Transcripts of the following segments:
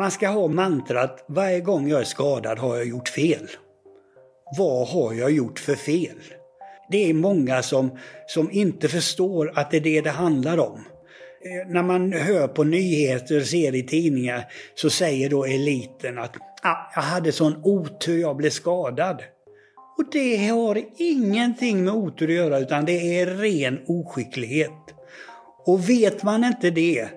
man ska ha mantrat varje gång jag är skadad har jag gjort fel. Vad har jag gjort för fel? Det är många som, som inte förstår att det är det det handlar om. Eh, när man hör på nyheter och ser i tidningar så säger då eliten att ah, jag hade sån otur, jag blev skadad. Och det har ingenting med otur att göra utan det är ren oskicklighet. Och vet man inte det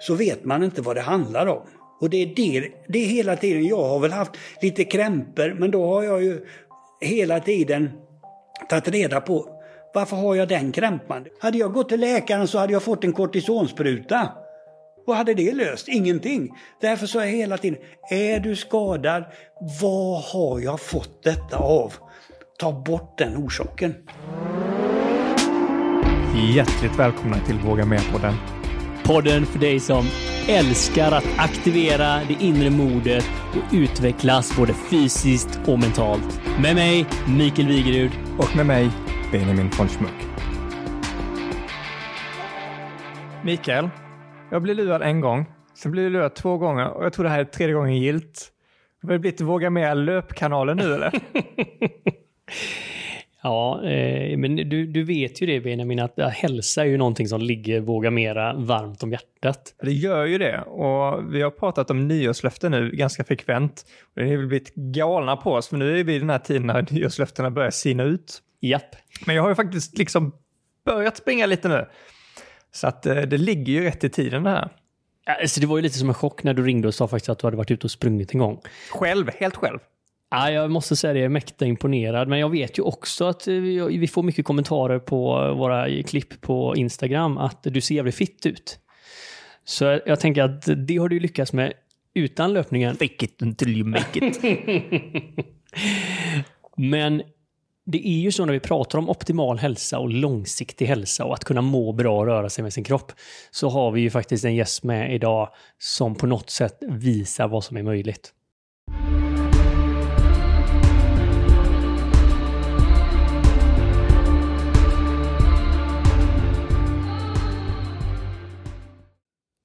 så vet man inte vad det handlar om. Och det är det, det är hela tiden, jag har väl haft lite krämpor men då har jag ju hela tiden tagit reda på varför har jag den krämpan? Hade jag gått till läkaren så hade jag fått en kortisonspruta. Vad hade det löst? Ingenting. Därför sa jag hela tiden, är du skadad? Vad har jag fått detta av? Ta bort den orsaken. Hjärtligt välkomna till Våga Med-podden. Podden för dig som älskar att aktivera det inre modet och utvecklas både fysiskt och mentalt. Med mig, Mikael Wigerud. Och med mig, Benjamin von Schmuck. Mikael, jag blev lurad en gång, sen blev jag lurad två gånger och jag tror det här är tredje gången gilt. Har det blivit Våga Med löpkanalen nu eller? Ja, eh, men du, du vet ju det Benjamin, att hälsa är ju någonting som ligger Våga Mera varmt om hjärtat. Det gör ju det och vi har pratat om nyårslöften nu ganska frekvent. Det har blivit galna på oss för nu är vi i den här tiden när nyårslöftena börjar sina ut. Japp. Men jag har ju faktiskt liksom börjat springa lite nu. Så att eh, det ligger ju rätt i tiden det här. Alltså det var ju lite som en chock när du ringde och sa faktiskt att du hade varit ute och sprungit en gång. Själv, helt själv. Ja, jag måste säga det, jag är mäkta imponerad. Men jag vet ju också att eh, vi får mycket kommentarer på våra klipp på Instagram att du ser jävligt fitt ut. Så jag tänker att det har du lyckats med utan löpningen. Fake it until you make it. Men det är ju så när vi pratar om optimal hälsa och långsiktig hälsa och att kunna må bra och röra sig med sin kropp. Så har vi ju faktiskt en gäst med idag som på något sätt visar vad som är möjligt.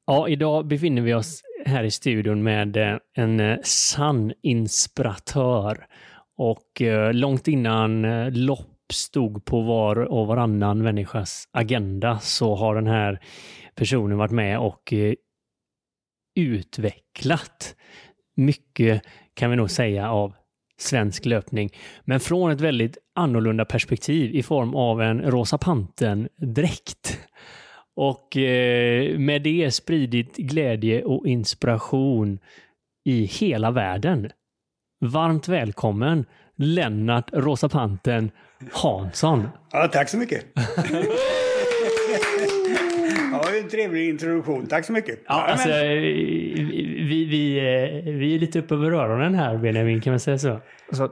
Ja, idag befinner vi oss här i studion med eh, en eh, sann inspiratör. Och eh, långt innan lopp stod på var och varannan människas agenda så har den här personen varit med och utvecklat mycket, kan vi nog säga, av svensk löpning. Men från ett väldigt annorlunda perspektiv i form av en Rosa Pantern-dräkt. Och eh, med det spridit glädje och inspiration i hela världen. Varmt välkommen Lennart Rosa Panten Hansson. Ja, tack så mycket. ja, en trevlig introduktion. Tack så mycket. Ja, alltså, vi, vi, eh, vi är lite uppe över öronen här Benjamin, kan man säga så? Alltså,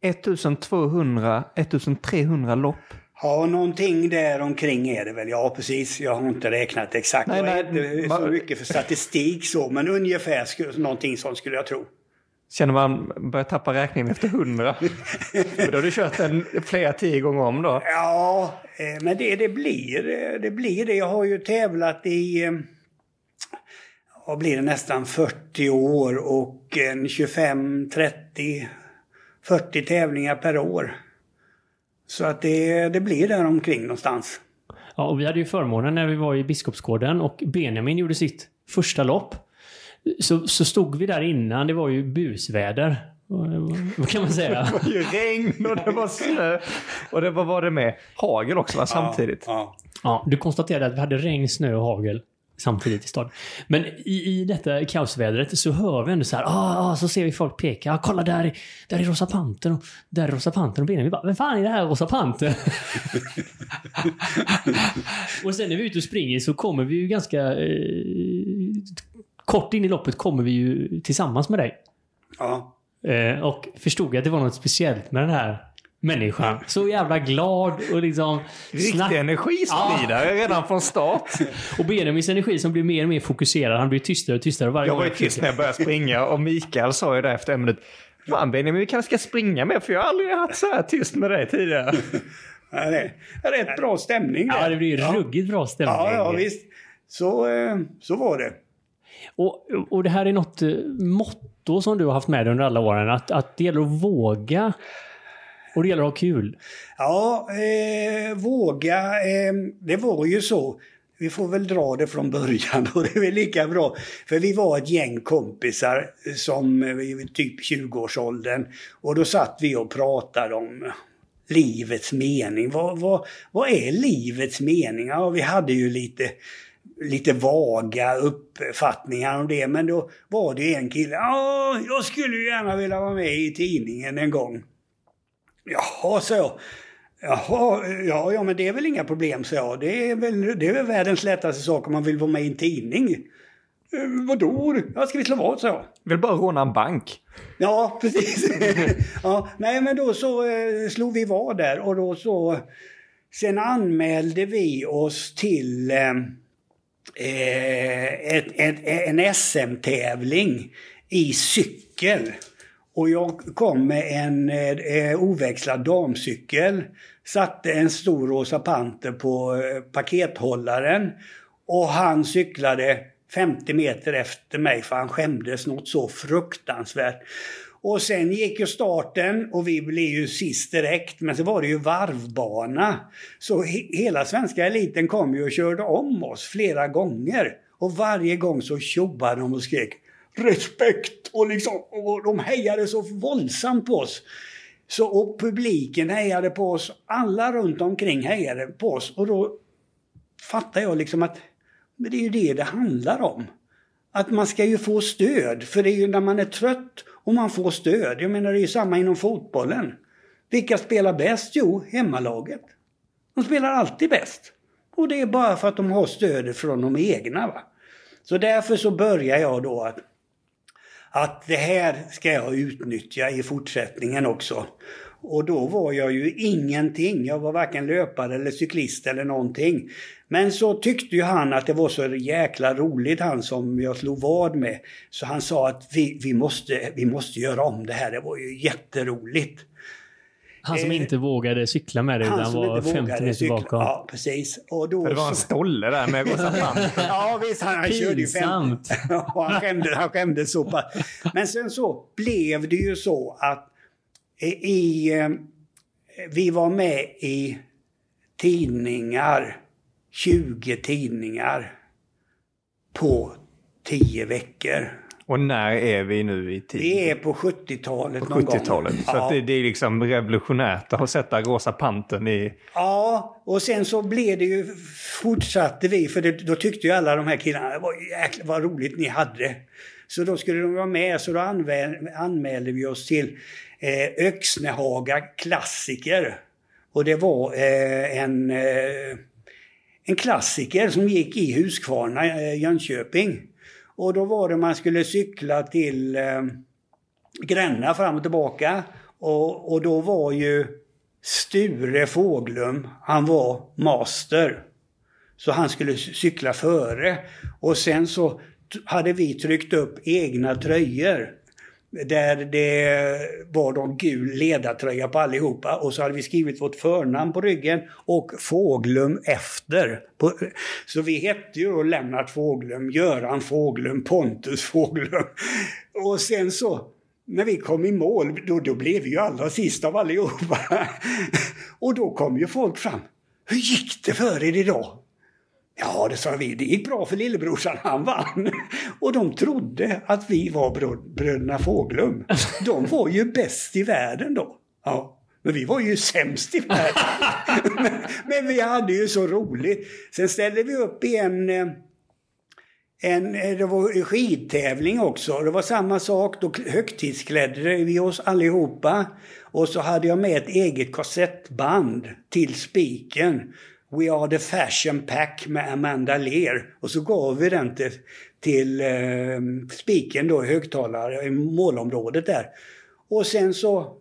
1200, 1300 lopp Ja, någonting där omkring är det väl. Ja, precis. Jag har inte räknat exakt. Nej, jag är inte så mycket för statistik så, men ungefär skulle, någonting sånt skulle jag tro. Känner man börjar tappa räkningen efter hundra? då har du kört den flera tio gånger om då? Ja, eh, men det, det, blir, det blir det. Jag har ju tävlat i eh, vad blir det, nästan 40 år och 25, 30, 40 tävlingar per år. Så att det, det blir där omkring någonstans. Ja, och vi hade ju förmånen när vi var i Biskopsgården och Benjamin gjorde sitt första lopp. Så, så stod vi där innan, det var ju busväder. Vad kan man säga? Det var ju regn och det var snö. Och det var, var det med hagel också va, samtidigt. Ja, ja. ja, du konstaterade att vi hade regn, snö och hagel samtidigt i staden. Men i, i detta kaosvädret så hör vi ändå så här, ah, ah, så ser vi folk peka, ah, kolla där, där är Rosa Pantern och där är Rosa Pantern och Benjamin. Vi bara, vem fan är det här Rosa Pantern? och sen när vi är ute och springer så kommer vi ju ganska eh, kort in i loppet kommer vi ju tillsammans med dig. Ja. Eh, och förstod att det var något speciellt med den här människan. Så jävla glad och liksom... Riktig energispridare ja. redan från start. och Benjamins energi som blir mer och mer fokuserad. Han blir tystare och tystare varje gång. Jag var ju tyst när jag började springa och Mikael sa ju det efter en minut. Fan Benjamin, vi kanske ska springa mer för jag har aldrig haft så här tyst med dig tidigare. Ja, det är rätt bra stämning. Där. Ja, det blir ruggigt bra stämning. Ja, ja visst. Så, eh, så var det. Och, och det här är något eh, motto som du har haft med dig under alla åren, att, att det gäller att våga och det gäller att ha kul. Ja, eh, våga. Eh, det var ju så. Vi får väl dra det från början och det är väl lika bra. För vi var ett gäng kompisar som eh, i typ 20-årsåldern. Och då satt vi och pratade om livets mening. Vad, vad, vad är livets mening? Ja, vi hade ju lite lite vaga uppfattningar om det. Men då var det en kille. Ja, jag skulle ju gärna vilja vara med i tidningen en gång. Jaha, så jag. Jaha, ja, ja men det är väl inga problem, så jag. Det är väl, det är väl världens lättaste sak om man vill vara med i en tidning. Eh, vadå? Ja, ska vi slå vad, så jag. Vill bara råna en bank. Ja, precis. ja, nej, men då så eh, slog vi vad där och då så... Sen anmälde vi oss till eh, eh ett, ett, en SM-tävling i cykel. Och jag kom med en eh, oväxlad damcykel, satte en stor rosa panter på eh, pakethållaren och han cyklade 50 meter efter mig för han skämdes något så fruktansvärt. Och sen gick ju starten och vi blev ju sist direkt. Men så var det ju varvbana. Så he hela svenska eliten kom ju och körde om oss flera gånger. Och varje gång så tjobbade de och skrek respekt och, liksom, och de hejade så våldsamt på oss. Så, och publiken hejade på oss, alla runt omkring hejade på oss och då fattade jag liksom att men det är ju det det handlar om. Att man ska ju få stöd, för det är ju när man är trött och man får stöd. Jag menar det är ju samma inom fotbollen. Vilka spelar bäst? Jo, hemmalaget. De spelar alltid bäst. Och det är bara för att de har stödet från de egna. Va? Så därför så börjar jag då att att det här ska jag utnyttja i fortsättningen också. Och då var jag ju ingenting. Jag var varken löpare eller cyklist eller någonting. Men så tyckte ju han att det var så jäkla roligt, han som jag slog vad med. Så han sa att vi, vi, måste, vi måste göra om det här, det var ju jätteroligt. Han som eh, inte vågade cykla med dig utan var 50 meter bakom. Ja, precis. Och då För det var en stolle där med rosa Ja, visst. Han, han körde ju 50. han, skämdes, han skämdes så pass. Men sen så blev det ju så att i, eh, vi var med i tidningar, 20 tidningar på 10 veckor. Och när är vi nu i tid? Vi är på 70-talet På 70-talet. Så ja. det, det, är liksom revolutionärt att sätta Rosa Pantern i... Ja, och sen så blev det ju, fortsatte vi, för det, då tyckte ju alla de här killarna, det var jäkla vad roligt ni hade. Så då skulle de vara med, så då anmälde vi oss till eh, Öxnehaga klassiker. Och det var eh, en, eh, en klassiker som gick i Huskvarna, eh, Jönköping. Och då var det man skulle cykla till eh, Gränna fram och tillbaka. Och, och då var ju Sture Fåglum, han var master. Så han skulle cykla före. Och sen så hade vi tryckt upp egna tröjor. Där det var någon gul ledartröja på allihopa och så hade vi skrivit vårt förnamn på ryggen och Fåglum efter. Så vi hette ju då Lennart Fåglum, Göran Fåglum, Pontus Fåglum. Och sen så när vi kom i mål, då, då blev vi ju allra sist av allihopa. Och då kom ju folk fram. Hur gick det för er idag? Ja, det sa vi. Det gick bra för lillebrorsan, han vann. Och de trodde att vi var bröderna Fåglum. De var ju bäst i världen då. Ja. Men vi var ju sämst i världen. men, men, vi hade ju så roligt. Sen ställde vi upp i en, eh, en eh, det var skidtävling också. Det var samma sak. Då högtidsklädde vi oss allihopa. Och så hade jag med ett eget kassettband till spiken. We are the fashion pack med Amanda Lear. Och så gav vi den till, till eh, spiken då, högtalare i målområdet där. Och sen så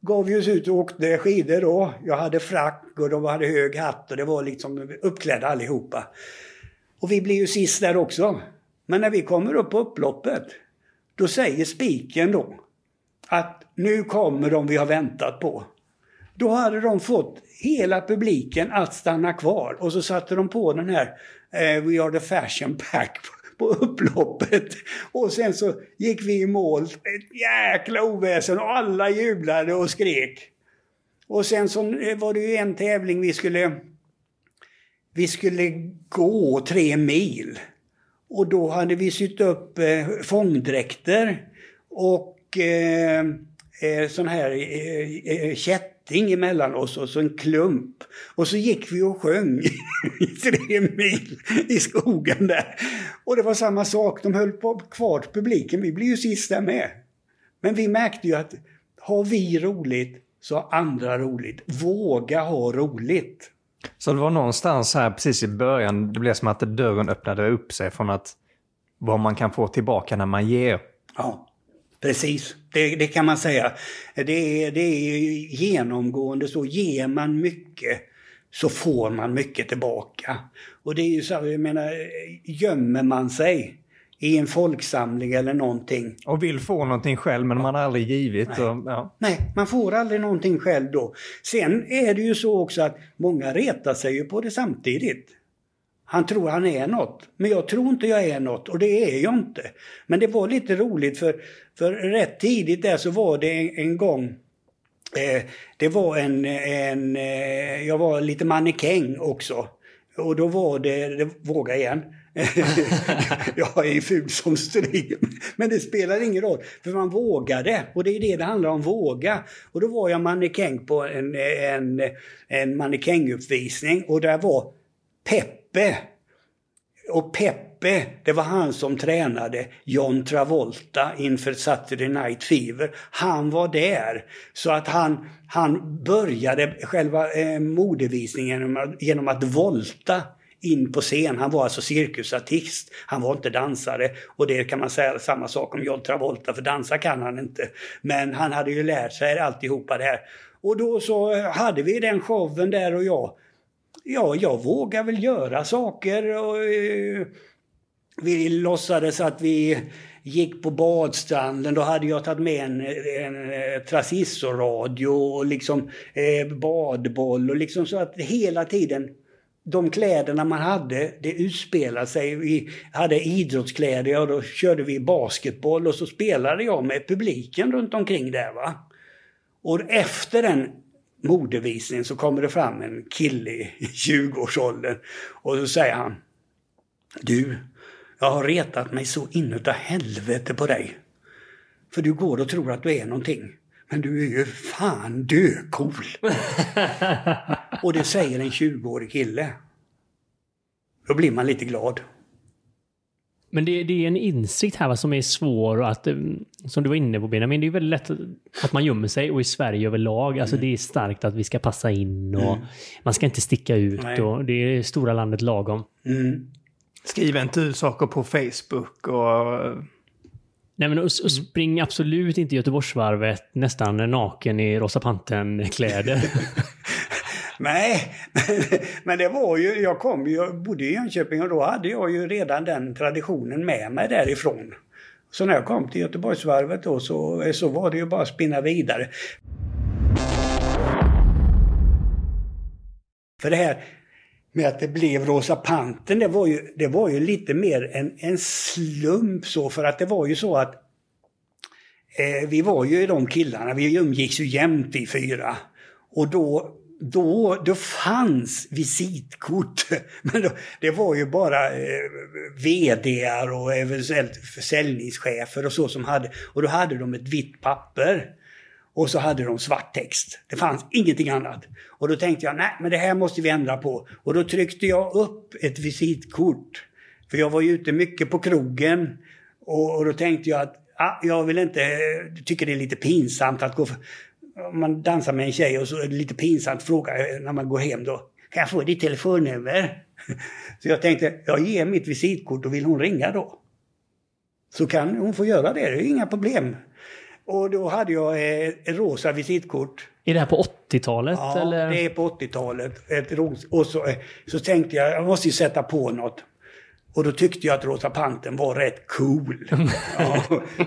gav vi oss ut och åkte skidor då. Jag hade frack och de hade hög hatt och det var liksom uppklädda allihopa. Och vi blev ju sist där också. Men när vi kommer upp på upploppet, då säger spiken då att nu kommer de vi har väntat på. Då hade de fått hela publiken att stanna kvar och så satte de på den här eh, We are the fashion pack på upploppet. Och sen så gick vi i mål. Ett jäkla oväsen och alla jublade och skrek. Och sen så eh, var det ju en tävling vi skulle... Vi skulle gå tre mil. Och då hade vi sytt upp eh, fångdräkter och eh, eh, sån här eh, eh kätt kätting emellan oss och så en klump. Och så gick vi och sjöng i tre mil i skogen där. Och det var samma sak, de höll på kvar publiken, vi blev ju sista med. Men vi märkte ju att har vi roligt så har andra roligt. Våga ha roligt. Så det var någonstans här precis i början, det blev som att dörren öppnade upp sig från att vad man kan få tillbaka när man ger. Ja, precis. Det, det kan man säga. Det är, det är genomgående så. Ger man mycket så får man mycket tillbaka. Och det är ju så, jag menar, gömmer man sig i en folksamling eller någonting. Och vill få någonting själv men man har aldrig givit. Nej. Och, ja. Nej, man får aldrig någonting själv då. Sen är det ju så också att många retar sig ju på det samtidigt. Han tror han är något, men jag tror inte jag är något och det är jag inte. Men det var lite roligt för, för rätt tidigt där så var det en, en gång eh, det var en, en eh, jag var lite mannekäng också. Och då var det, det våga igen, jag är ful som stryk. Men det spelar ingen roll, för man vågade. Och det är det det handlar om, våga. Och då var jag mannekäng på en, en, en mannekänguppvisning och där var Peppe. Och Peppe, det var han som tränade John Travolta inför Saturday Night Fever. Han var där. Så att han, han började själva eh, modevisningen genom att, genom att volta in på scen. Han var alltså cirkusartist. Han var inte dansare. Och det kan man säga samma sak om John Travolta, för dansa kan han inte. Men han hade ju lärt sig alltihopa det här. Och då så hade vi den showen där och jag ja, jag vågar väl göra saker. Och, eh, vi låtsades att vi gick på badstranden. Då hade jag tagit med en, en, en transistorradio och liksom eh, badboll och liksom så att hela tiden de kläderna man hade, det utspelade sig. Vi hade idrottskläder och då körde vi basketboll och så spelade jag med publiken runt omkring där. va. Och efter den modevisningen så kommer det fram en kille i 20-årsåldern och så säger han Du, jag har retat mig så inutav helvete på dig. För du går och tror att du är någonting. Men du är ju fan döcool. och det säger en 20-årig kille. Då blir man lite glad. Men det, det, är en insikt här vad som är svår att, eh, som du var inne på Benjamin, det är väldigt lätt att man gömmer sig och i Sverige överlag, alltså mm. det är starkt att vi ska passa in och mm. man ska inte sticka ut Nej. och det är stora landet lagom. Mm. Skriv inte ut saker på Facebook och... Nej men och, och spring absolut inte Göteborgsvarvet nästan naken i Rosa Pantern-kläder. Nej, men det var ju, jag kom ju, jag bodde i Jönköping och då hade jag ju redan den traditionen med mig därifrån. Så när jag kom till Göteborgsvarvet då så, så var det ju bara att spinna vidare. För det här med att det blev Rosa Panten, det var ju, det var ju lite mer en, en slump så för att det var ju så att eh, vi var ju de killarna, vi umgicks ju jämt vi fyra. Och då då, då fanns visitkort. Men då, det var ju bara eh, VDar och eventuellt försäljningschefer och så som hade. Och då hade de ett vitt papper. Och så hade de svart text. Det fanns ingenting annat. Och då tänkte jag, nej men det här måste vi ändra på. Och då tryckte jag upp ett visitkort. För jag var ju ute mycket på krogen. Och, och då tänkte jag att ah, jag vill inte, eh, tycker det är lite pinsamt att gå om man dansar med en tjej och så är det lite pinsamt fråga när man går hem då. Kan jag få ditt telefonnummer? Så jag tänkte, jag ger mitt visitkort och vill hon ringa då? Så kan hon få göra det, det är inga problem. Och då hade jag ett rosa visitkort. Är det här på 80-talet? Ja, eller? det är på 80-talet. Ett ros och så, eh, så tänkte jag, jag måste ju sätta på något. Och då tyckte jag att Rosa Panten var rätt cool. ja,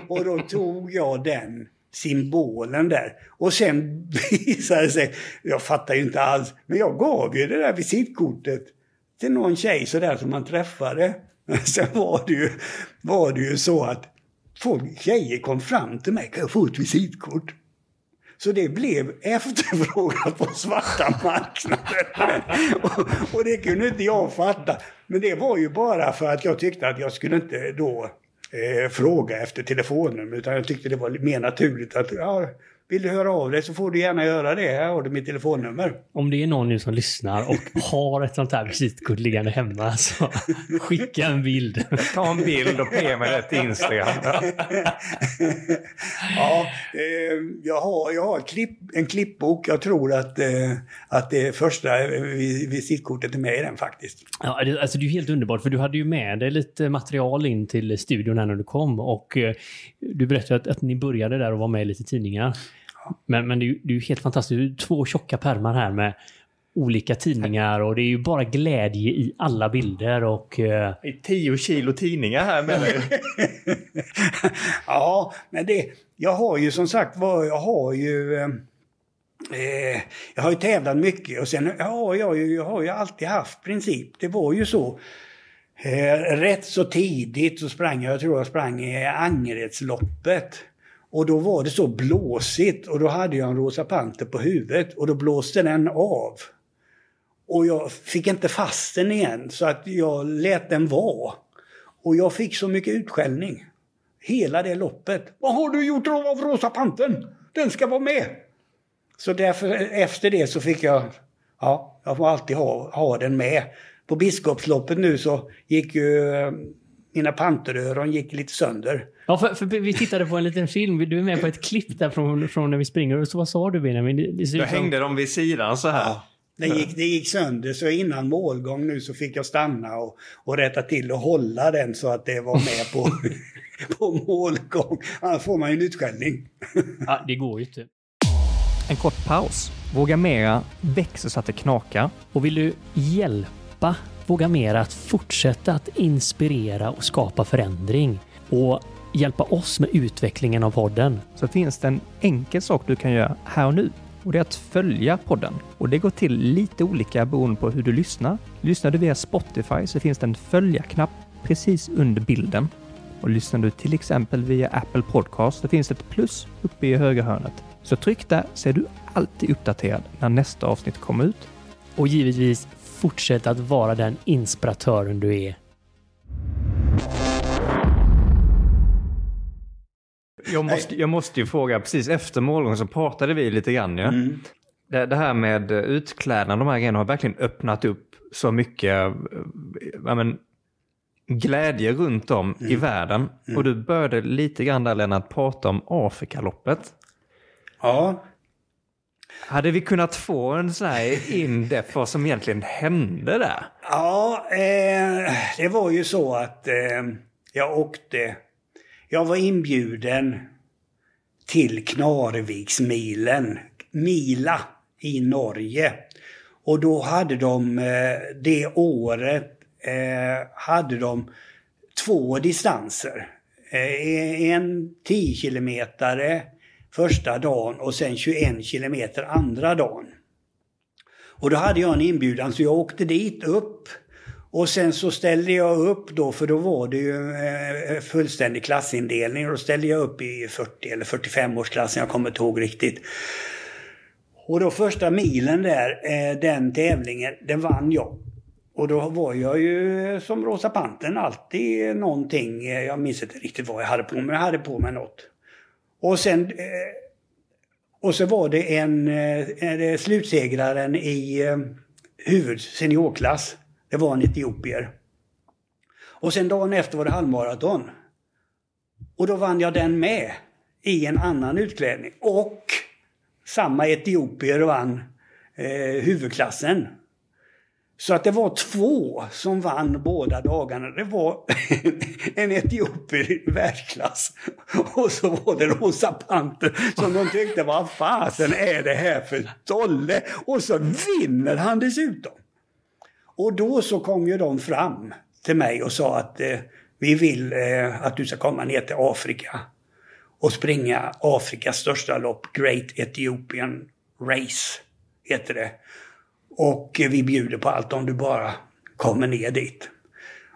och då tog jag den symbolen där. Och sen visade det sig, jag fattar ju inte alls, men jag gav ju det där visitkortet till någon tjej sådär som man träffade. Sen var det ju, var det ju så att folk, tjejer kom fram till mig. Kan jag få ett visitkort? Så det blev efterfrågat på svarta marknaden. och, och det kunde inte jag fatta. Men det var ju bara för att jag tyckte att jag skulle inte då eh, fråga efter telefonnummer. Utan jag tyckte det var mer naturligt att ja, vill du höra av dig så får du gärna göra det. Här har du mitt telefonnummer. Om det är någon nu som lyssnar och har ett sånt här visitkort liggande hemma så skicka en bild. Ta en bild och PM det till Instagram. ja, eh, jag har, jag har klipp, en klippbok. Jag tror att, eh, att det första visitkortet är med i den faktiskt. Ja, det, alltså det är helt underbart för du hade ju med dig lite material in till studion här när du kom och eh, du berättade att, att ni började där och var med i lite tidningar. Men, men det, är ju, det är ju helt fantastiskt. Två tjocka pärmar här med olika tidningar och det är ju bara glädje i alla bilder och... Uh... Tio kilo tidningar här med dig. ja, men det... Jag har ju som sagt var, jag har ju... Eh, jag har ju tävlat mycket och sen ja, jag, jag har ju alltid haft princip. Det var ju så. Eh, rätt så tidigt så sprang jag, jag tror jag sprang i Angeredsloppet. Och då var det så blåsigt och då hade jag en rosa panter på huvudet och då blåste den av. Och jag fick inte fast den igen så att jag lät den vara. Och jag fick så mycket utskällning. Hela det loppet. Vad har du gjort av rosa pantern? Den ska vara med! Så därför, efter det så fick jag, ja, jag får alltid ha, ha den med. På Biskopsloppet nu så gick ju eh, mina panteröron gick lite sönder. Ja, för, för, vi tittade på en liten film. Du är med på ett klipp där från, från när vi springer. Så vad sa du Benjamin? Det, det Då hängde de vid sidan så här. Ja. Det gick, det gick sönder så innan målgång nu så fick jag stanna och, och rätta till och hålla den så att det var med på, på målgång. Annars får man ju en utskällning. ja, det går ju inte. En kort paus. Våga Mera växer så att det knakar. Och vill du hjälpa Våga Mera att fortsätta att inspirera och skapa förändring och hjälpa oss med utvecklingen av podden. Så finns det en enkel sak du kan göra här och nu och det är att följa podden. Och det går till lite olika beroende på hur du lyssnar. Lyssnar du via Spotify så finns det en följa-knapp precis under bilden. Och lyssnar du till exempel via Apple Podcast så finns det ett plus uppe i högra hörnet. Så tryck där så är du alltid uppdaterad när nästa avsnitt kommer ut. Och givetvis fortsätt att vara den inspiratören du är. Jag måste, jag måste ju fråga, precis efter målgången så pratade vi lite grann ju. Ja? Mm. Det, det, här med utklädnad, de här grejerna har verkligen öppnat upp så mycket ja, men, glädje runt om mm. i världen. Mm. Och du började lite grann där Lennart prata om Afrikaloppet. Ja. Hade vi kunnat få en sån här in-depth vad som egentligen hände där? Ja, eh, det var ju så att eh, jag åkte jag var inbjuden till Knarviksmilen, Mila i Norge. Och då hade de eh, det året eh, hade de två distanser. Eh, en 10 kilometare första dagen och sen 21 kilometer andra dagen. Och då hade jag en inbjudan så jag åkte dit upp och sen så ställde jag upp då, för då var det ju eh, fullständig klassindelning. Då ställde jag upp i 40 eller 45-årsklassen, jag kommer inte ihåg riktigt. Och då första milen där, eh, den tävlingen, den vann jag. Och då var jag ju som Rosa Pantern alltid någonting, jag minns inte riktigt vad jag hade på mig, men jag hade på mig något. Och sen eh, och så var det en, eh, eh, en slutsegraren i huvud seniorklass det var en etiopier. Och sen dagen efter var det halvmaraton. Och då vann jag den med i en annan utklädning. Och samma etiopier vann eh, huvudklassen. Så att det var två som vann båda dagarna. Det var en etiopier i världsklass och så var det Rosa Panter som de tyckte, vad fasen är det här för tolle? Och så vinner han dessutom. Och då så kom ju de fram till mig och sa att eh, vi vill eh, att du ska komma ner till Afrika och springa Afrikas största lopp, Great Ethiopian Race, heter det. Och vi bjuder på allt om du bara kommer ner dit.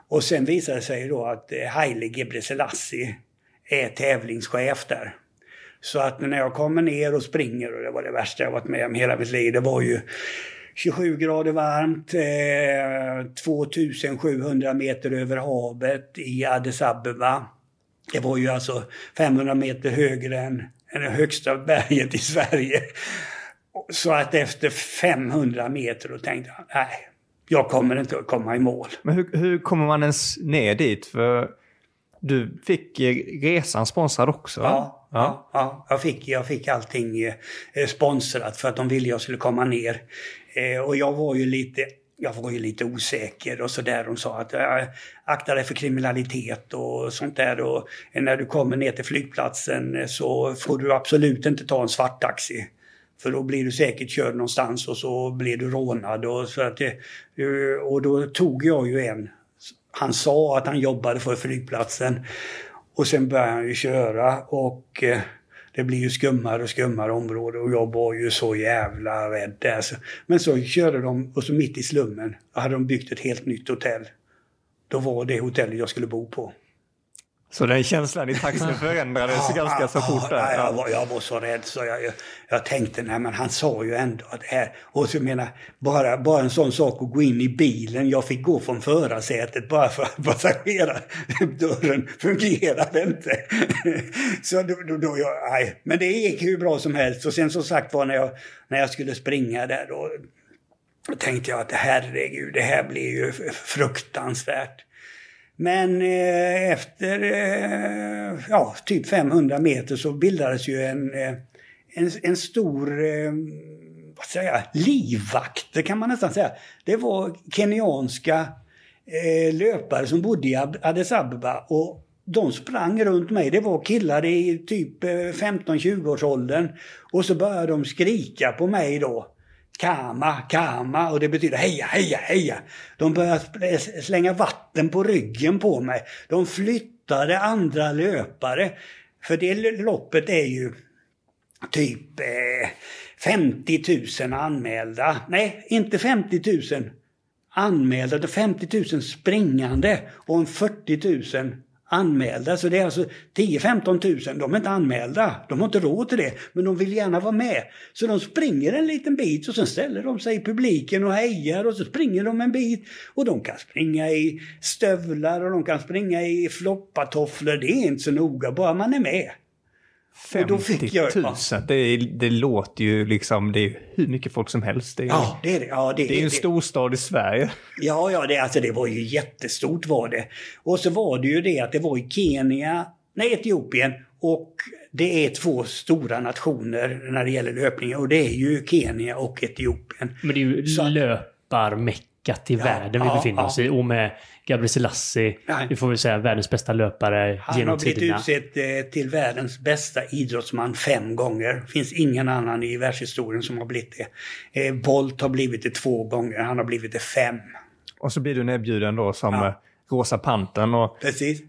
Och sen visade det sig då att eh, Haile Gebrselassie är tävlingschef där. Så att när jag kommer ner och springer, och det var det värsta jag varit med om hela mitt liv, det var ju 27 grader varmt, eh, 2700 meter över havet i Addis Abeba. Det var ju alltså 500 meter högre än, än det högsta berget i Sverige. Så att efter 500 meter då tänkte jag, nej, jag kommer inte att komma i mål. Men hur, hur kommer man ens ner dit? För du fick resan sponsrad också? Ja, ja. ja, jag, fick, jag fick allting eh, sponsrat för att de ville jag skulle komma ner. Eh, och jag var ju lite jag var ju lite osäker och sådär. De sa att akta dig för kriminalitet och sånt där. Och när du kommer ner till flygplatsen så får du absolut inte ta en svarttaxi. För då blir du säkert körd någonstans och så blir du rånad. Och, så att det, eh, och då tog jag ju en. Han sa att han jobbade för flygplatsen. Och sen började han ju köra och eh, det blir ju skummare och skummare område och jag var ju så jävla rädd där. Men så körde de och så mitt i slummen hade de byggt ett helt nytt hotell. Då var det hotellet jag skulle bo på. Så den känslan i taxin förändrades ja, ganska så fort där? Ja, jag, var, jag var så rädd så jag, jag, jag, tänkte, nej men han sa ju ändå att det här... Och så menar, bara, bara en sån sak att gå in i bilen. Jag fick gå från förarsätet bara för att passagerardörren fungerade inte. så då, då, då jag, nej. Men det gick hur bra som helst. Och sen som sagt var när jag, när jag skulle springa där då, då tänkte jag att herregud, det här blir ju fruktansvärt. Men eh, efter eh, ja, typ 500 meter så bildades ju en, eh, en, en stor eh, vad säger jag, livvakt, det kan man nästan säga. Det var kenyanska eh, löpare som bodde i Addis Abeba och de sprang runt mig. Det var killar i typ eh, 15-20-årsåldern. Och så började de skrika på mig då. Kama, kama och det betyder heja, heja, heja. De började slänga vatten på ryggen på mig. De flyttade andra löpare. För det loppet är ju typ eh, 50 000 anmälda. Nej, inte 50 000 anmälda. Det är 50 000 springande och en 40 000 anmälda. Så det är alltså 10-15 tusen, de är inte anmälda. De har inte råd till det, men de vill gärna vara med. Så de springer en liten bit och sen ställer de sig i publiken och hejar och så springer de en bit. Och de kan springa i stövlar och de kan springa i floppatofflor. Det är inte så noga, bara man är med. 50 jag, 000, ja. det, det låter ju liksom, det är hur mycket folk som helst. Det är, ja, det är det. Ja, det, det är en storstad i Sverige. Ja, ja, det, alltså, det var ju jättestort var det. Och så var det ju det att det var i Kenya, nej Etiopien och det är två stora nationer när det gäller löpning och det är ju Kenya och Etiopien. Men det är ju löparmeckat i ja, världen vi ja, befinner oss i och med Gabriel Selassie, vi får väl säga världens bästa löpare Han genom tiderna. Han har blivit utsedd eh, till världens bästa idrottsman fem gånger. Det finns ingen annan i världshistorien som har blivit det. Eh, Bolt har blivit det två gånger, han har blivit det fem. Och så blir du nedbjuden då som ja. Eh, Rosa Pantern. Och Precis.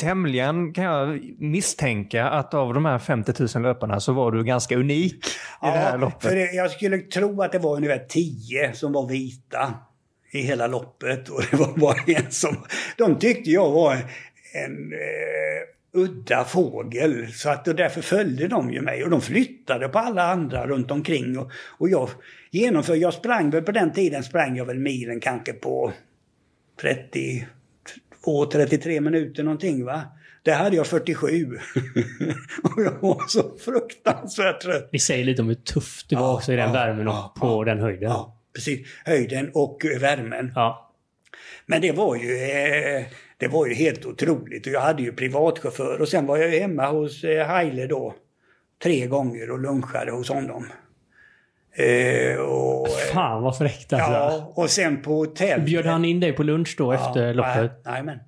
Tämligen kan jag misstänka att av de här 50 000 löparna så var du ganska unik i ja, det här loppet. För jag skulle tro att det var ungefär 10 som var vita i hela loppet. Och det var bara en som... De tyckte jag var en, en eh, udda fågel. Så att, och därför följde de ju mig. Och de flyttade på alla andra runt omkring. Och, och jag genomförde... Jag sprang väl på den tiden sprang jag väl milen kanske på 32-33 minuter någonting va. Där hade jag 47. och jag var så fruktansvärt trött. Vi säger lite om hur tufft det var ja, också i den ja, värmen och ja, på den höjden. Ja precis, höjden och värmen. Ja. Men det var ju eh, det var ju helt otroligt. Och jag hade ju privatchaufför och sen var jag hemma hos eh, Haile då tre gånger och lunchade hos honom. Eh, och, Fan vad fräckt alltså. Ja, och sen på hotell. Bjöd han in dig på lunch då ja, efter loppet? Nej, men.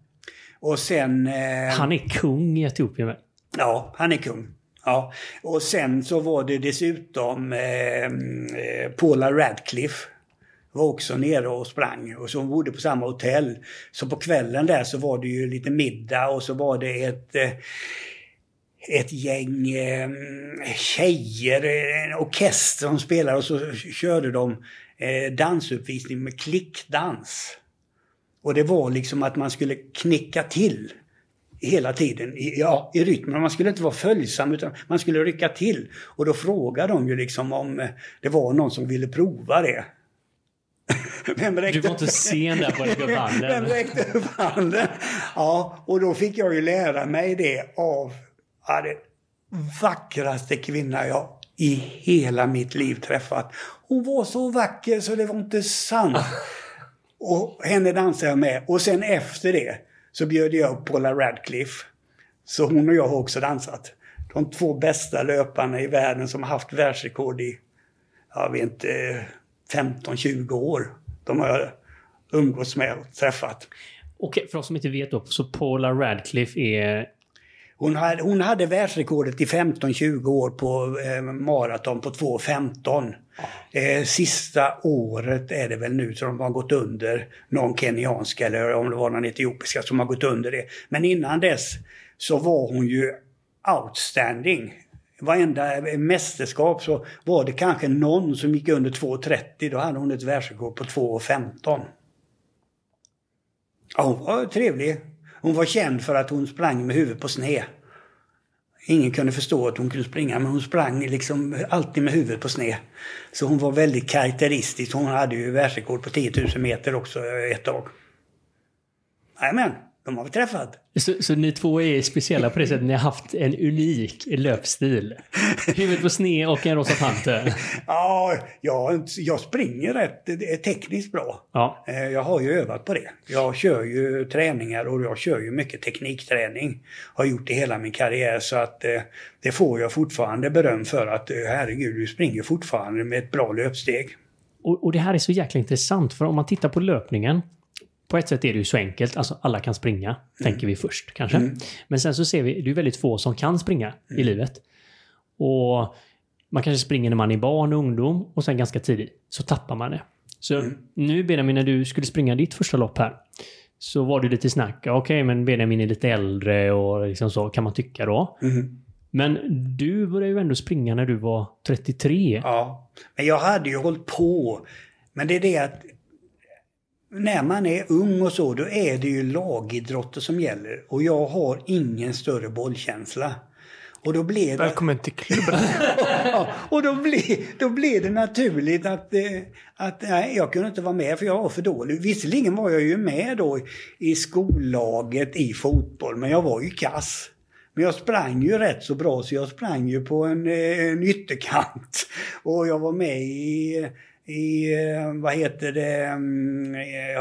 Och sen... Eh, han är kung i Etiopien Ja, han är kung. Ja, och sen så var det dessutom ehm, eh, Paula Radcliffe var också nere och sprang och så bodde på samma hotell. Så på kvällen där så var det ju lite middag och så var det ett eh, ett gäng eh, tjejer, en orkester som spelade och så körde de eh, dansuppvisning med klickdans. Och det var liksom att man skulle knicka till hela tiden i, ja, i rytmen. Man skulle inte vara följsam utan man skulle rycka till. Och då frågade de ju liksom om eh, det var någon som ville prova det. Vem du var inte sen där på handen. Vem räckte upp handen? Ja, och då fick jag ju lära mig det av ja, det vackraste kvinna jag i hela mitt liv träffat. Hon var så vacker så det var inte sant. Och henne dansade jag med. Och sen efter det så bjöd jag upp Paula Radcliffe. Så hon och jag har också dansat. De två bästa löparna i världen som har haft världsrekord i, jag vet inte, 15-20 år. De har jag umgåtts med och träffat. Okej, för oss som inte vet då, så Paula Radcliffe är hon hade, hon hade världsrekordet i 15-20 år på eh, maraton på 2.15. Eh, sista året är det väl nu som de har gått under någon kenyansk eller om det var någon etiopiska som har gått under det. Men innan dess så var hon ju outstanding. Varenda mästerskap så var det kanske någon som gick under 2.30. Då hade hon ett världsrekord på 2.15. Ja, hon var trevlig. Hon var känd för att hon sprang med huvudet på sned. Ingen kunde förstå att hon kunde springa men hon sprang liksom alltid med huvudet på sned. Så hon var väldigt karaktäristisk. Hon hade ju världsrekord på 10 000 meter också ett tag. Jajamän, de har vi träffat. Så, så ni två är speciella på det sättet ni har haft en unik löpstil? Huvudet på sned och en rosa panter? ja, jag, jag springer rätt tekniskt bra. Ja. Eh, jag har ju övat på det. Jag kör ju träningar och jag kör ju mycket teknikträning. Har gjort det hela min karriär så att eh, det får jag fortfarande beröm för att eh, herregud, du springer fortfarande med ett bra löpsteg. Och, och det här är så jäkla intressant för om man tittar på löpningen på ett sätt är det ju så enkelt, alltså alla kan springa, mm. tänker vi först kanske. Mm. Men sen så ser vi, det är väldigt få som kan springa mm. i livet. Och man kanske springer när man är barn och ungdom och sen ganska tidigt så tappar man det. Så mm. nu Benjamin, när du skulle springa ditt första lopp här så var det lite snack. Okej, okay, men Benjamin är lite äldre och liksom så kan man tycka då. Mm. Men du började ju ändå springa när du var 33. Ja, men jag hade ju hållit på. Men det är det att när man är ung och så, då är det ju lagidrotter som gäller. Och jag har ingen större bollkänsla. Och då blev det... Välkommen till klubben! ja, och då blev, då blev det naturligt att, eh, att nej, jag kunde inte vara med för jag var för dålig. Visserligen var jag ju med då i skollaget i fotboll, men jag var ju kass. Men jag sprang ju rätt så bra så jag sprang ju på en, eh, en ytterkant. Och jag var med i i, eh, vad heter det, mm, eh,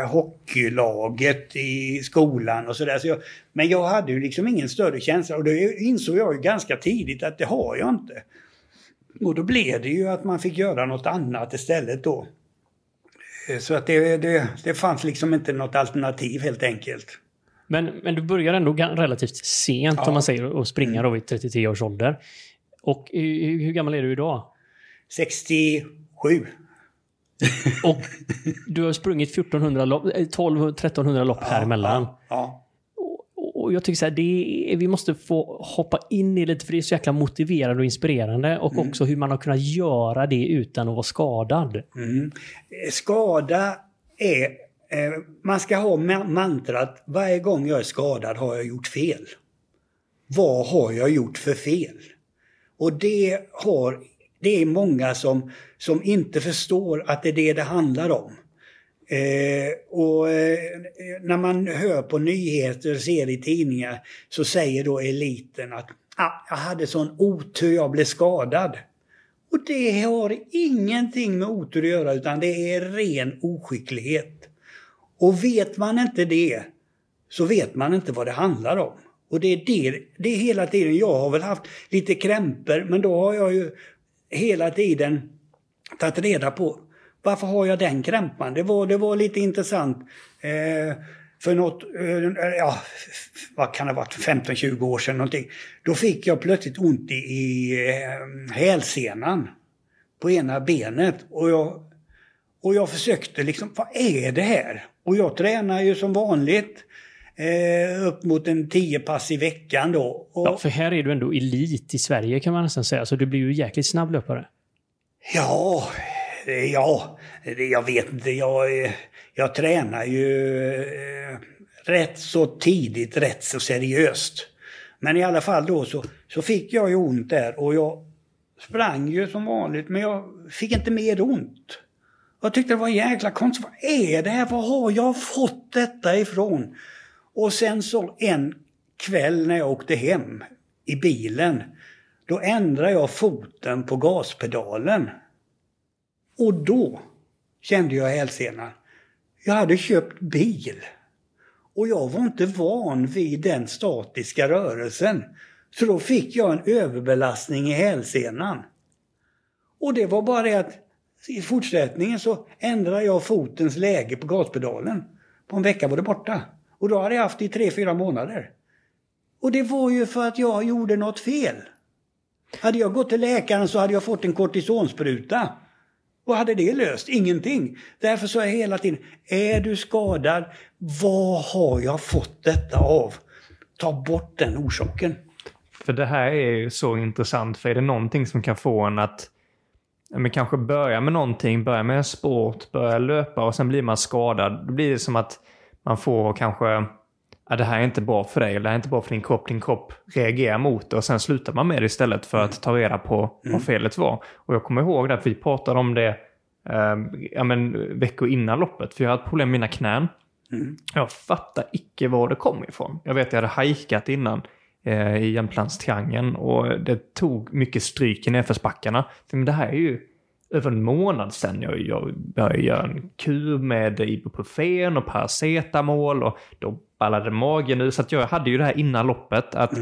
eh, hockeylaget i skolan och sådär. Så men jag hade ju liksom ingen större känsla och det insåg jag ju ganska tidigt att det har jag inte. Och då blev det ju att man fick göra något annat istället då. Så att det, det, det fanns liksom inte något alternativ helt enkelt. Men, men du började ändå relativt sent ja. om man säger att springa mm. då vid 33 års ålder. Och hur, hur gammal är du idag? 67. Och du har sprungit 1400 lopp, 1200, 1300 lopp här emellan. Ja, ja. Och jag tycker så här, det är, vi måste få hoppa in i lite, för det är så jäkla motiverande och inspirerande. Och mm. också hur man har kunnat göra det utan att vara skadad. Mm. Skada är... Eh, man ska ha mantrat, varje gång jag är skadad har jag gjort fel. Vad har jag gjort för fel? Och det har det är många som, som inte förstår att det är det det handlar om. Eh, och eh, när man hör på nyheter och ser i tidningar så säger då eliten att ah, jag hade sån otur, jag blev skadad. Och det har ingenting med otur att göra utan det är ren oskicklighet. Och vet man inte det så vet man inte vad det handlar om. Och det är det, det är hela tiden. Jag har väl haft lite krämpor men då har jag ju hela tiden tagit reda på varför har jag den krämpan? Det var, det var lite intressant. Eh, för något, eh, ja, vad kan det ha varit, 15-20 år sedan någonting. Då fick jag plötsligt ont i, i eh, hälsenan på ena benet. Och jag, och jag försökte liksom, vad är det här? Och jag tränar ju som vanligt. Eh, upp mot en 10 pass i veckan då. Och, ja, för här är du ändå elit i Sverige kan man nästan säga, så du blir ju jäkligt snabb löpare. Ja, Ja, jag vet inte. Jag, eh, jag tränar ju eh, rätt så tidigt, rätt så seriöst. Men i alla fall då så, så fick jag ju ont där och jag sprang ju som vanligt men jag fick inte mer ont. Jag tyckte det var jäkla konstigt. Vad är det här? Var har jag fått detta ifrån? Och sen så en kväll när jag åkte hem i bilen. Då ändrade jag foten på gaspedalen. Och då kände jag hälsenan. Jag hade köpt bil. Och jag var inte van vid den statiska rörelsen. Så då fick jag en överbelastning i hälsenan. Och det var bara det att i fortsättningen så ändrade jag fotens läge på gaspedalen. På en vecka var det borta. Och då hade jag haft det i tre, fyra månader. Och det var ju för att jag gjorde något fel. Hade jag gått till läkaren så hade jag fått en kortisonspruta. Vad hade det löst? Ingenting. Därför sa jag hela tiden, är du skadad? Vad har jag fått detta av? Ta bort den orsaken. För det här är ju så intressant, för är det någonting som kan få en att men kanske börja med någonting, börja med en sport, börja löpa och sen blir man skadad. Då blir det som att man får kanske, ja, det här är inte bra för dig, eller det här är inte bra för din kropp, din kropp reagerar mot det och sen slutar man med det istället för att ta reda på vad felet var. Och jag kommer ihåg att vi pratade om det eh, ja, men, veckor innan loppet, för jag hade problem med mina knän. Jag fattar icke var det kom ifrån. Jag vet att jag hade hajkat innan eh, i Jämtlandstriangeln och det tog mycket stryk i nedförsbackarna. Men det här är ju över en månad sedan jag, jag började göra en kur med ibuprofen och paracetamol och då ballade magen ur. Så att jag hade ju det här innan loppet att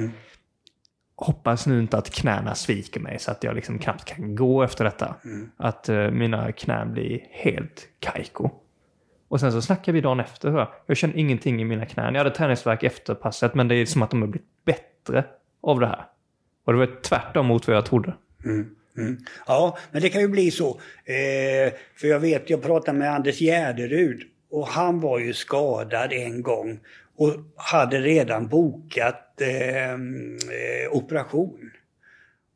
hoppas nu inte att knäna sviker mig så att jag liksom knappt kan gå efter detta. Att eh, mina knän blir helt kajko. Och sen så snackar vi dagen efter. så Jag känner ingenting i mina knän. Jag hade träningsvärk efter passet men det är som att de har blivit bättre av det här. Och det var tvärtom mot vad jag trodde. Mm. Mm. Ja, men det kan ju bli så. Eh, för jag vet, jag pratade med Anders Gärderud och han var ju skadad en gång och hade redan bokat ehm, eh, operation.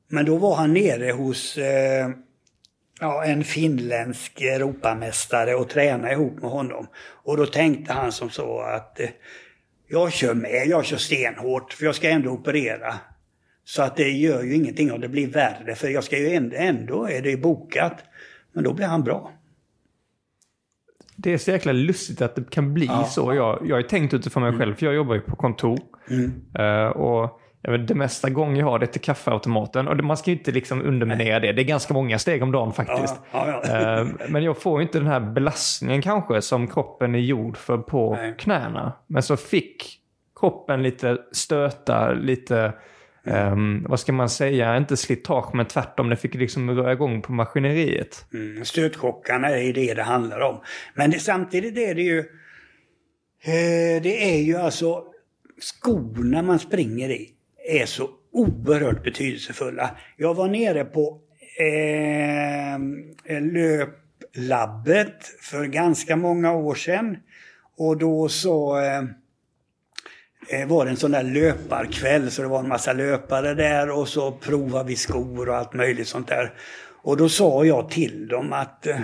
Men då var han nere hos eh, ja, en finländsk Europamästare och tränade ihop med honom. Och då tänkte han som så att eh, jag kör med, jag kör stenhårt för jag ska ändå operera. Så att det gör ju ingenting om det blir värre för jag ska ju ändå, ändå är det bokat. Men då blir han bra. Det är så jäkla lustigt att det kan bli Ja. så. Jag, jag har ju tänkt utifrån mig själv, för jag jobbar ju på kontor. Eh, och vet, det mesta gång jag har det till kaffeautomaten. Och man ska ju inte liksom underminera det. Det är ganska många steg om dagen faktiskt. Ja, ja. Eh, Men jag får ju inte den här belastningen kanske som kroppen är gjord för på Nej. knäna. Men så fick kroppen lite stöta, lite, um, vad ska man säga, inte slitage men tvärtom. Det fick liksom röra igång på maskineriet. Mm, stötchockarna är det det handlar om. Men det, samtidigt är det ju... Eh, det är ju alltså skorna man springer i är så oerhört betydelsefulla. Jag var nere på eh, eh löplabbet för ganska många år sedan. Och då så eh, Eh, var det en sån där löparkväll så det var en massa löpare där och så provade vi skor och allt möjligt sånt där. Och då sa jag till dem att eh,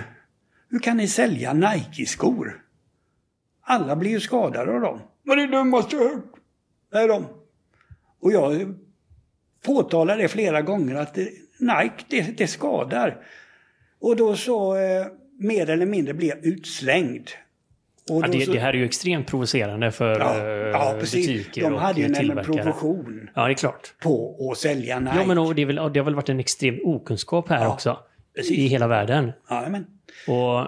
hur kan ni sälja Nike-skor? Alla blir ju skadade av dem. Vad är det dummaste jag hört? Det är de. Och jag påtalade det flera gånger att det, Nike, det, det skadar. Och då så eh, mer eller mindre blev jag utslängd. Ja, det, så- det här är ju extremt provocerande för Ja, eh, ja, butiker De och hade ju en tillverkare. provision Ja, det är klart. på att sälja Nike. Ja, men och det, är väl, det har väl varit en extrem okunskap här Ja, också. precis. I hela världen. Jajamän. Och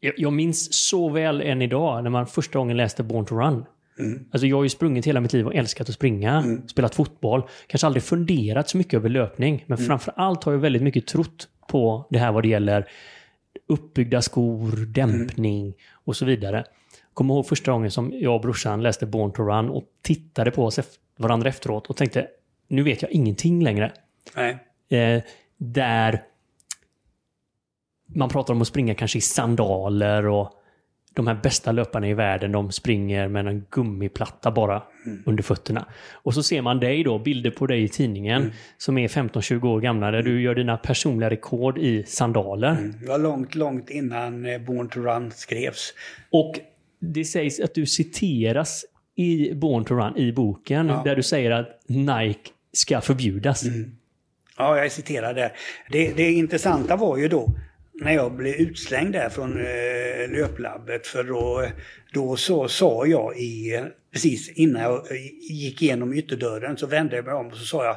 jag, jag minns så väl än idag när man första gången läste Born to Run. Mm. Alltså jag har ju sprungit hela mitt liv och älskat att springa, spelat fotboll. Kanske aldrig funderat så mycket över löpning, men framför allt har jag väldigt mycket trott på det här vad det gäller uppbyggda skor, dämpning och så vidare. Kommer ihåg första gången som jag och brorsan läste Born to Run och tittade på oss varandra efteråt och tänkte nu vet jag ingenting längre. Eh, där man pratar om att springa kanske i sandaler och de här bästa löparna i världen, de springer med en gummiplatta bara mm. under fötterna. Och så ser man dig då, bilder på dig i tidningen, mm. som är 15-20 år gamla, där du gör dina personliga rekord i sandaler. Mm. Det var långt, långt innan eh, Born to Run skrevs. Och det sägs att du citeras i Born to Run, i boken, ja. där du säger att Nike ska förbjudas. Mm. Ja, jag citerar där. Det, det intressanta var ju då när jag blev utslängd där från eh, löplabbet för då, då så sa jag i, precis innan jag gick igenom ytterdörren så vände jag mig om och så sa jag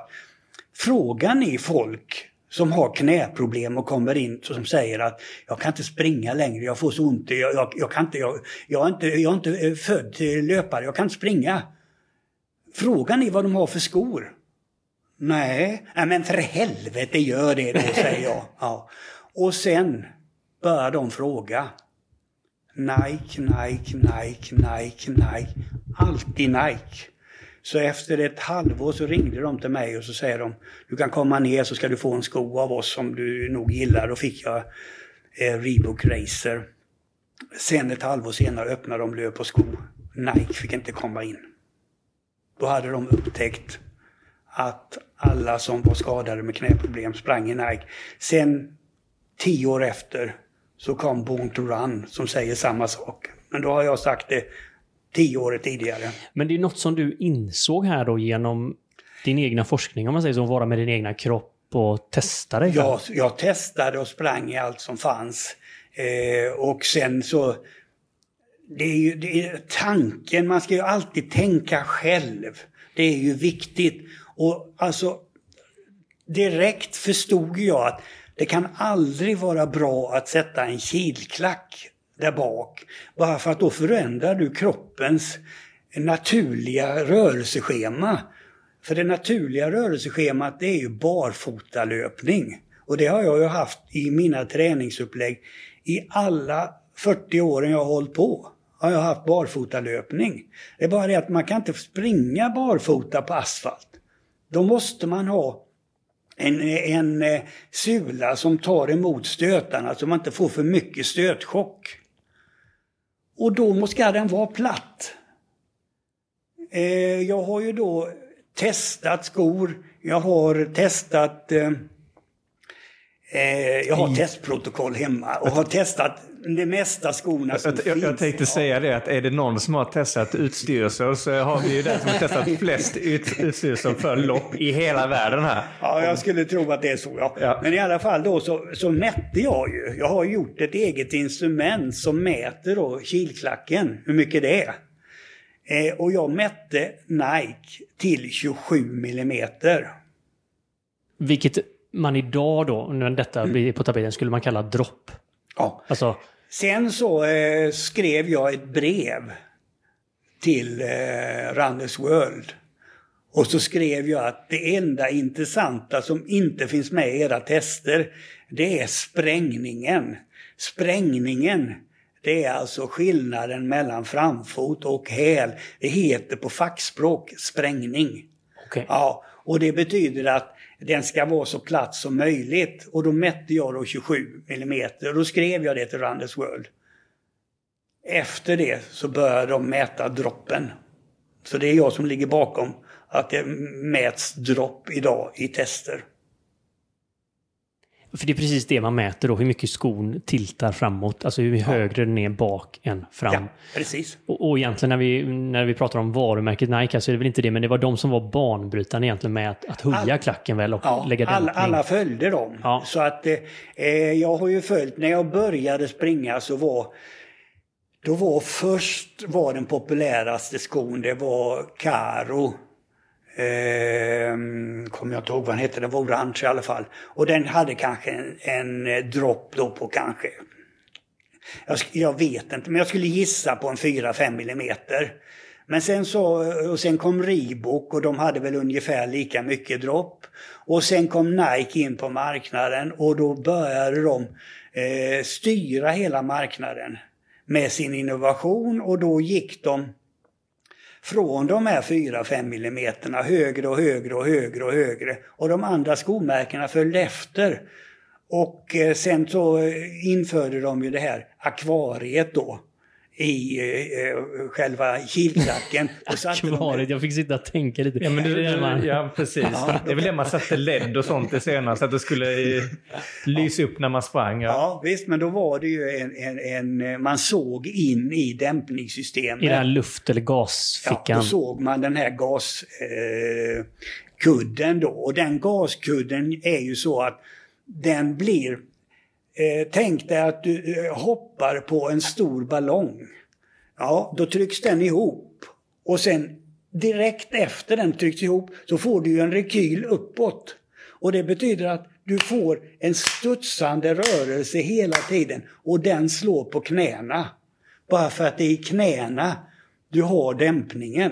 Frågar ni folk som har knäproblem och kommer in som säger att jag kan inte springa längre, jag får så ont, jag, jag, jag kan inte, jag, jag, är inte, jag är inte född till löpare, jag kan inte springa. Frågar ni vad de har för skor? Nej, Nej men för helvete gör det då, säger jag. Ja. Och sen börjar de fråga. Nike, Nike, Nike, Nike, Nike. Alltid Nike. Så efter ett halvår så ringde de till mig och så säger de du kan komma ner så ska du få en sko av oss som du nog gillar. Då fick jag eh, Reebok Racer. Sen ett halvår senare öppnade de löp och sko. Nike fick inte komma in. Då hade de upptäckt att alla som var skadade med knäproblem sprang i Nike. Sen tio år efter så kom Born to Run som säger samma sak. Men då har jag sagt det tio år tidigare. Men det är något som du insåg här då genom din egna forskning, om man säger så, vara med din egna kropp och testa dig? Ja, jag testade och sprang i allt som fanns. Eh, och sen så det är ju det är tanken, man ska ju alltid tänka själv. Det är ju viktigt. Och alltså direkt förstod jag att det kan aldrig vara bra att sätta en kilklack där bak. Bara för att då förändrar du kroppens naturliga rörelseschema. För det naturliga rörelseschemat det är ju barfotalöpning. Och det har jag ju haft i mina träningsupplägg i alla 40 åren jag har hållit på. Har jag haft barfotalöpning. Det är bara det att man kan inte springa barfota på asfalt. Då måste man ha en, en eh, sula som tar emot stötarna så man inte får för mycket stötchock. Och då ska den vara platt. Eh, jag har ju då testat skor, jag har testat eh, jag har testprotokoll hemma och har testat det mesta skorna som jag, finns. Jag tänkte säga det att är det någon som har testat utstyrsel så har vi ju den som har testat flest ut, utstyrsel för lopp i hela världen här. Ja, jag skulle tro att det är så ja. ja. Men i alla fall då så, så mätte jag ju. Jag har gjort ett eget instrument som mäter då kilklacken, hur mycket det är. Eh, och jag mätte Nike till 27 millimeter. Vilket man idag då, när detta blir på tapeten, skulle man kalla dropp. Ja. Alltså, Sen så eh, skrev jag ett brev till eh, Runners World. Och så skrev jag att det enda intressanta som inte finns med i era tester, det är sprängningen. Sprängningen, det är alltså skillnaden mellan framfot och häl. Det heter på fackspråk sprängning. Okay. Ja, och det betyder att den ska vara så platt som möjligt. Och då mätte jag då 27 mm och då skrev jag det till Randers World. Efter det så började de mäta droppen. Så det är jag som ligger bakom att det mäts dropp idag i tester. För det är precis det man mäter då, hur mycket skon tiltar framåt. Alltså hur högre den är bak än fram. Ja, precis. Och, och egentligen när vi, när vi pratar om varumärket Nike så är det väl inte det, men det var de som var banbrytande egentligen med att, att höja All, klacken väl och ja, lägga dämpning. Alla, alla följde dem. Ja. Så att eh, jag har ju följt, när jag började springa så var då var först var den populäraste skon, det var Caro Eh, kommer jag inte ihåg vad den hette, den var orange i alla fall. Och den hade kanske en, en eh, dropp då på kanske, jag, jag, vet inte, men jag skulle gissa på en 4-5 millimeter. Men sen så, eh, och sen kom Reebok och de hade väl ungefär lika mycket dropp. Och sen kom Nike in på marknaden och då började de eh, styra hela marknaden med sin innovation och då gick de från de här 4-5 millimeterna högre och högre och högre och högre. Och de andra skomärkena följde efter. Och eh, sen så eh, införde de ju det här akvariet då i eh, själva kilklacken. Kvaret, jag fick sitta och tänka lite. Ja, men du, Det man- ja precis. Det är väl det man satte LED och sånt i senare så att det skulle eh, lysa upp när man sprang. Ja. Ja, visst, men då var det ju en, en, en man såg in i dämpningssystemet. I den här luft eller Ja, gasfickan. då såg man den här gaskudden eh, kudden då. Och den gaskudden är ju så att den blir... Eh, tänk dig att du eh, hoppar på en stor ballong. Ja, då trycks den ihop. Och sen direkt efter den trycks ihop så får du ju en rekyl uppåt. Och det betyder att du får en studsande rörelse hela tiden och den slår på knäna. Bara för att det är i knäna du har dämpningen.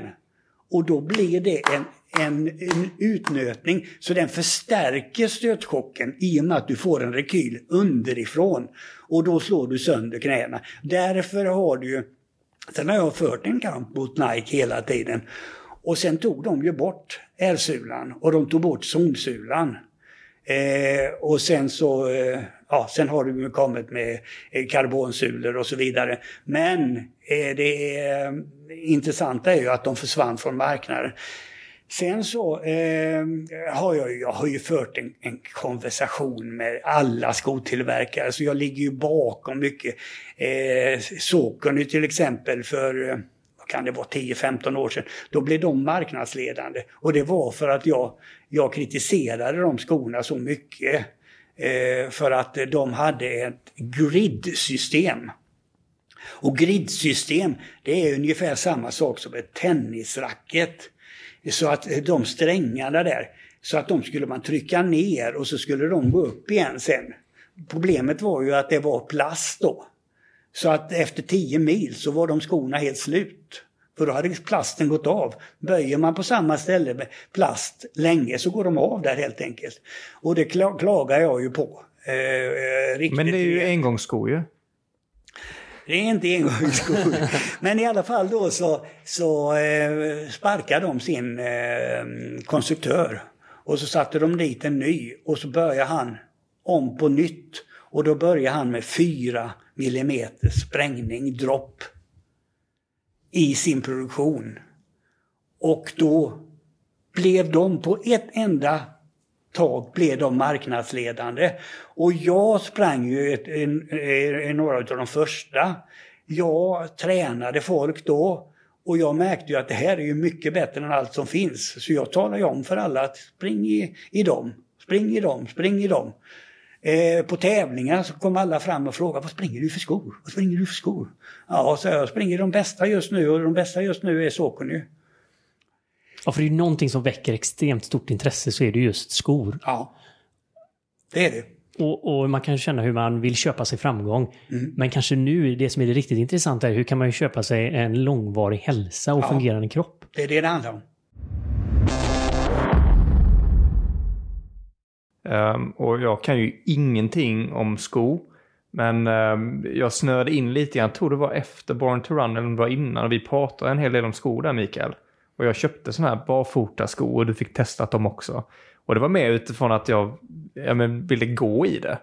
Och då blir det en, en, en utnötning så den förstärker stötchocken i och med att du får en rekyl underifrån. Och då slår du sönder knäna. Därför har du ju Sen har jag fört en kamp mot Nike hela tiden. Och sen tog de ju bort R-sulan och de tog bort zonsulan. Eh, och sen så, eh, ja, sen har det ju kommit med eh, karbonsulor och så vidare. Men eh, det eh, intressanta är ju att de försvann från marknaden. Sen så eh, har jag, ju- jag har ju fört en, en konversation med alla skotillverkare så jag ligger ju bakom mycket. Eh, Sokony till exempel för eh, vad kan det vara, 10-15 år sedan. Då blev de marknadsledande och det var för att jag, jag kritiserade de skorna så mycket. Eh, för att de hade ett gridsystem. Och gridsystem, det är ungefär samma sak som ett tennisracket. Så att de strängarna där, så att de skulle man trycka ner och så skulle de gå upp igen sen. Problemet var ju att det var plast då. Så att efter 10 mil så var de skorna helt slut. För då hade plasten gått av. Böjer man på samma ställe med plast länge så går de av där helt enkelt. Och det kla- klagar jag ju på. Eh, eh, Men det är ju engångsskor ju. Det är inte engångsskor. Men i alla fall då så, så eh, sparkade de sin eh, konstruktör. Och så satte de dit en ny och så började han om på nytt. Och då började han med 4 mm sprängning, dropp, i sin produktion. Och då blev de på ett enda tag blev de marknadsledande. Och jag sprang ju ett, en, en, några av de första. Jag tränade folk då och jag märkte ju att det här är ju mycket bättre än allt som finns. Så jag talade ju om för alla att spring i, i dem, spring i dem, spring i dem. Eh, på tävlingar så kom alla fram och frågade vad springer du för skor? Vad springer du för skor? Ja, så jag springer de bästa just nu och de bästa just nu är Saucony. Ja, för det är ju någonting som väcker extremt stort intresse så är det just skor. Ja, det är det. Och, och man kan känna hur man vill köpa sig framgång. Mm. Men kanske nu, det som är det riktigt intressanta är hur kan man ju köpa sig en långvarig hälsa och Ja. fungerande kropp? Det är det det handlar om. Ehm, och jag kan ju ingenting om sko. Men ehm, jag snöade in lite grann, jag tror det var efter Born to Run eller om det var innan. Vi pratade en hel del om skor där Mikael. Och jag köpte sådana här barfota skor och du fick testat dem också. Och det var mer utifrån att jag, ja, men, ville gå i det.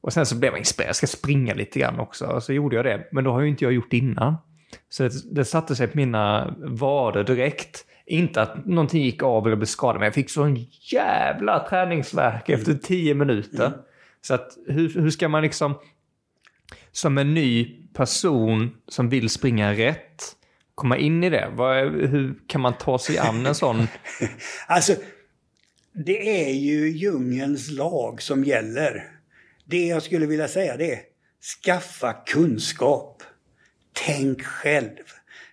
Och sen så blev jag inspirerad, jag ska springa lite grann också. Och så gjorde jag det, men då har ju inte jag gjort innan. Så det, det satte sig på mina vader direkt. Inte att någonting gick av eller blev skadad, men jag fick sån jävla träningsverk efter tio minuter. Så att hur, hur ska man liksom, som en ny person som vill springa rätt, komma in i det? Vad, hur kan man ta sig an en sån? Alltså, det är ju djungelns lag som gäller. Det jag skulle vilja säga det är skaffa kunskap. Tänk själv.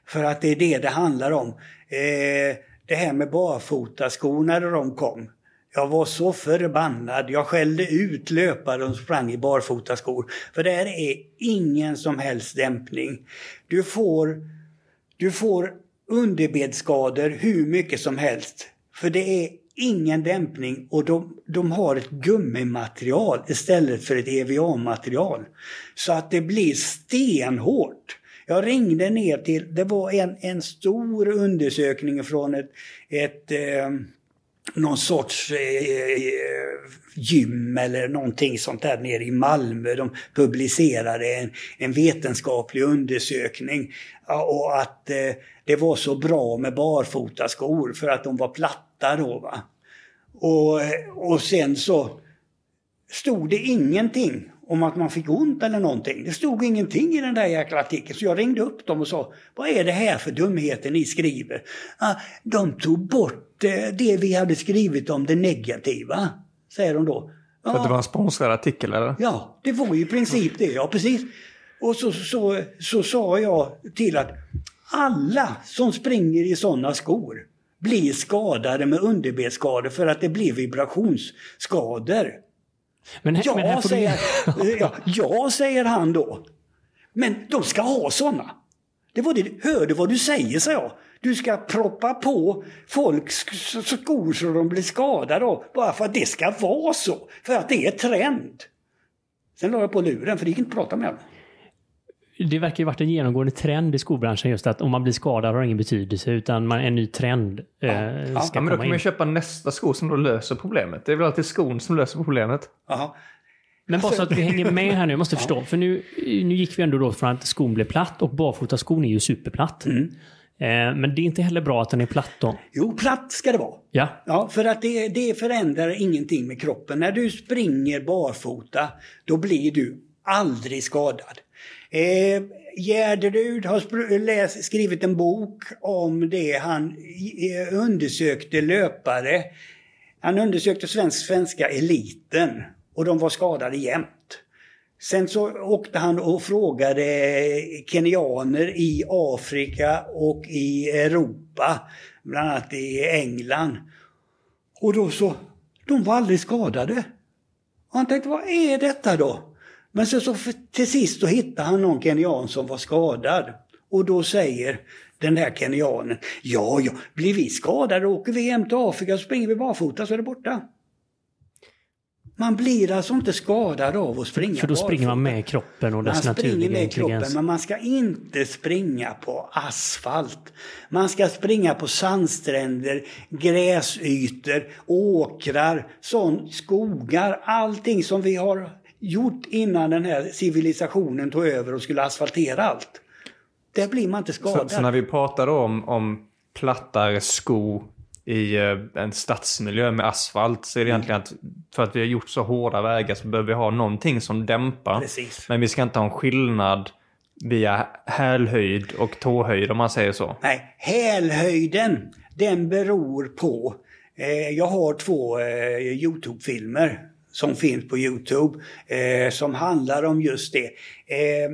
För att det är det det handlar om. Eh, det här med barfotaskor när de kom. Jag var så förbannad. Jag skällde ut löpare som sprang i barfotaskor. För där är ingen som helst dämpning. Du får du får underbedsskador hur mycket som helst. För det är ingen dämpning och de, de har ett gummimaterial istället för ett EVA-material. Så att det blir stenhårt. Jag ringde ner till, det var en, en stor undersökning från ett, ett, eh, någon sorts eh, eh, gym eller någonting sånt där nere i Malmö. De publicerade en, en vetenskaplig undersökning och att eh, det var så bra med barfotaskor för att de var platta då. Va? Och, eh, och sen så stod det ingenting om att man fick ont eller någonting. Det stod ingenting i den där jäkla artikeln. Så jag ringde upp dem och sa, vad är det här för dumheter ni skriver? Ah, de tog bort det vi hade skrivit om det negativa, säger de då. För att det var en sponsrad artikel eller? Ja, det var ju i princip det, ja precis. Och så, så, så, så sa jag till att alla som springer i sådana skor blir skadade med underbetsskador för att det blir vibrationsskador. Men, ja, men säger, du... ja, ja, säger han då. Men de ska ha sådana. Det var det, hör du vad du säger, sa jag. Du ska proppa på folk skor så de blir skadade av, bara för att det ska vara så. För att det är trend. Sen la jag på luren, för det gick inte att prata med honom det verkar ju varit en genomgående trend i skobranschen just att om man blir skadad har ingen betydelse utan man, en ny trend ja. eh, ja. ska ja, men då kan man köpa nästa sko som då löser problemet. Det är väl alltid skon som löser problemet. Aha. Men bara så att vi hänger med här nu, jag måste förstå. För nu, nu gick vi ändå då från att skon blev platt och barfotaskon är ju superplatt. Mm. Eh, men det är inte heller bra att den är platt då? Jo, platt ska det vara. Ja. Ja, för att det, det förändrar ingenting med kroppen. När du springer barfota, då blir du aldrig skadad. Eh, Gärderud har läst, skrivit en bok om det. Han eh, undersökte löpare. Han undersökte svensk, svenska eliten och de var skadade jämt. Sen så åkte han och frågade kenyaner i Afrika och i Europa, bland annat i England. Och då så, de var aldrig skadade. Och han tänkte, vad är detta då? Men så, så till sist så hittade han någon kenyan som var skadad. Och då säger den här kenyanen, ja, ja, blir vi skadade åker vi hem till Afrika och springer vi barfota så är det borta. Man blir alltså inte skadad av att springa För då barfota. springer man med kroppen och dess naturliga med kroppen, men man ska inte springa på asfalt. Man ska springa på sandstränder, gräsytor, åkrar, sån, skogar, allting som vi har gjort innan den här civilisationen tog över och skulle asfaltera allt. Där blir man inte skadad. Så, så när vi pratar om, om plattare sko i eh, en stadsmiljö med asfalt så är det egentligen att för att vi har gjort så hårda vägar så behöver vi ha någonting som dämpar. Precis. Men vi ska inte ha en skillnad via hälhöjd och tåhöjd om man säger så. Nej, hälhöjden den beror på eh, jag har två eh, Youtube-filmer som finns på Youtube eh, som handlar om just det. Eh,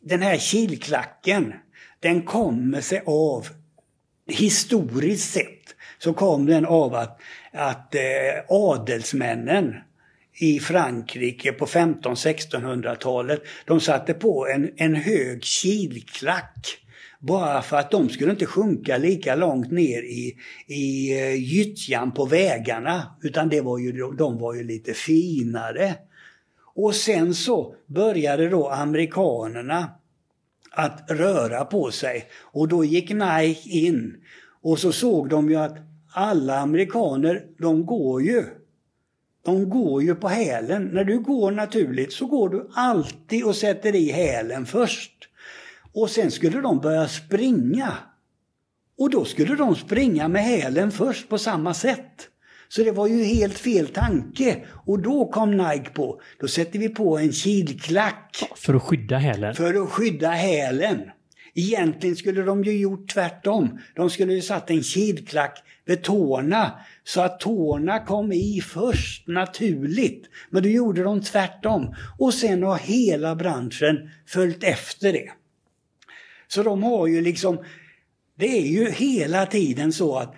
den här kilklacken, den kommer sig av, historiskt sett, så kom den av att, att eh, adelsmännen i Frankrike på 1500-1600-talet, de satte på en, en hög kilklack bara för att de skulle inte sjunka lika långt ner i, i eh, gyttjan på vägarna. Utan det var ju, de var ju lite finare. Och sen så började då amerikanerna att röra på sig. Och då gick Nike in. Och så såg de ju att alla amerikaner, de går ju. De går ju på hälen. När du går naturligt så går du alltid och sätter i hälen först. Och sen skulle de börja springa. Och då skulle de springa med hälen först på samma sätt. Så det var ju helt fel tanke. Och då kom Nike på, då sätter vi på en kilklack. För att skydda hälen? För att skydda hälen. Egentligen skulle de ju gjort tvärtom. De skulle ju satt en kilklack vid tårna så att tårna kom i först naturligt. Men då gjorde de tvärtom. Och sen har hela branschen följt efter det. Så de har ju liksom, det är ju hela tiden så att,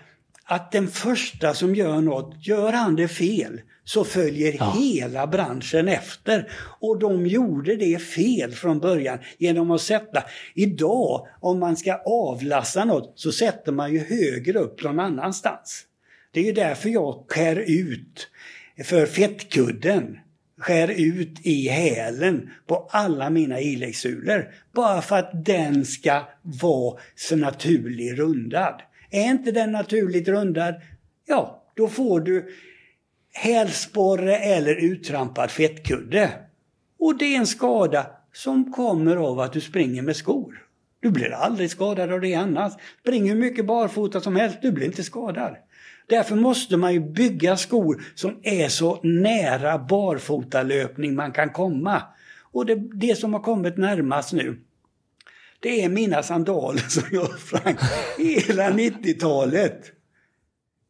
att den första som gör något, gör han det fel så följer ja. hela branschen efter. Och de gjorde det fel från början genom att sätta, idag om man ska avlasta något så sätter man ju högre upp någon annanstans. Det är ju därför jag skär ut för fettkudden skär ut i hälen på alla mina iläggssulor. Bara för att den ska vara så naturligt rundad. Är inte den naturligt rundad, ja, då får du hälsporre eller uttrampad fettkudde. Och det är en skada som kommer av att du springer med skor. Du blir aldrig skadad av det annars. Spring hur mycket barfota som helst, du blir inte skadad. Därför måste man ju bygga skor som är så nära barfotalöpning man kan komma. Och det, det som har kommit närmast nu, det är mina sandaler som jag sprang hela 90-talet.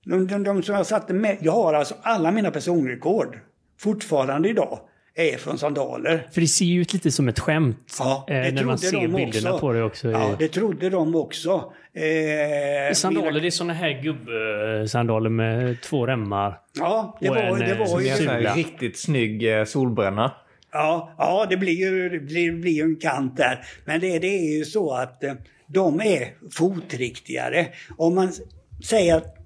De, de, de, som jag satte med, jag har alltså alla mina personrekord fortfarande idag är från sandaler. För det ser ju ut lite som ett skämt. Ja, det eh, när man ser de bilderna också. på det också. Ja, det trodde de också. Eh, sandaler, mina- det är såna här gubbsandaler med två remmar. Ja, det var, en, det eh, var ju... En riktigt snygg eh, solbränna. Ja, ja det blir ju det blir, blir ju en kant där. Men det, det är ju så att eh, de är fotriktigare. Om man säger att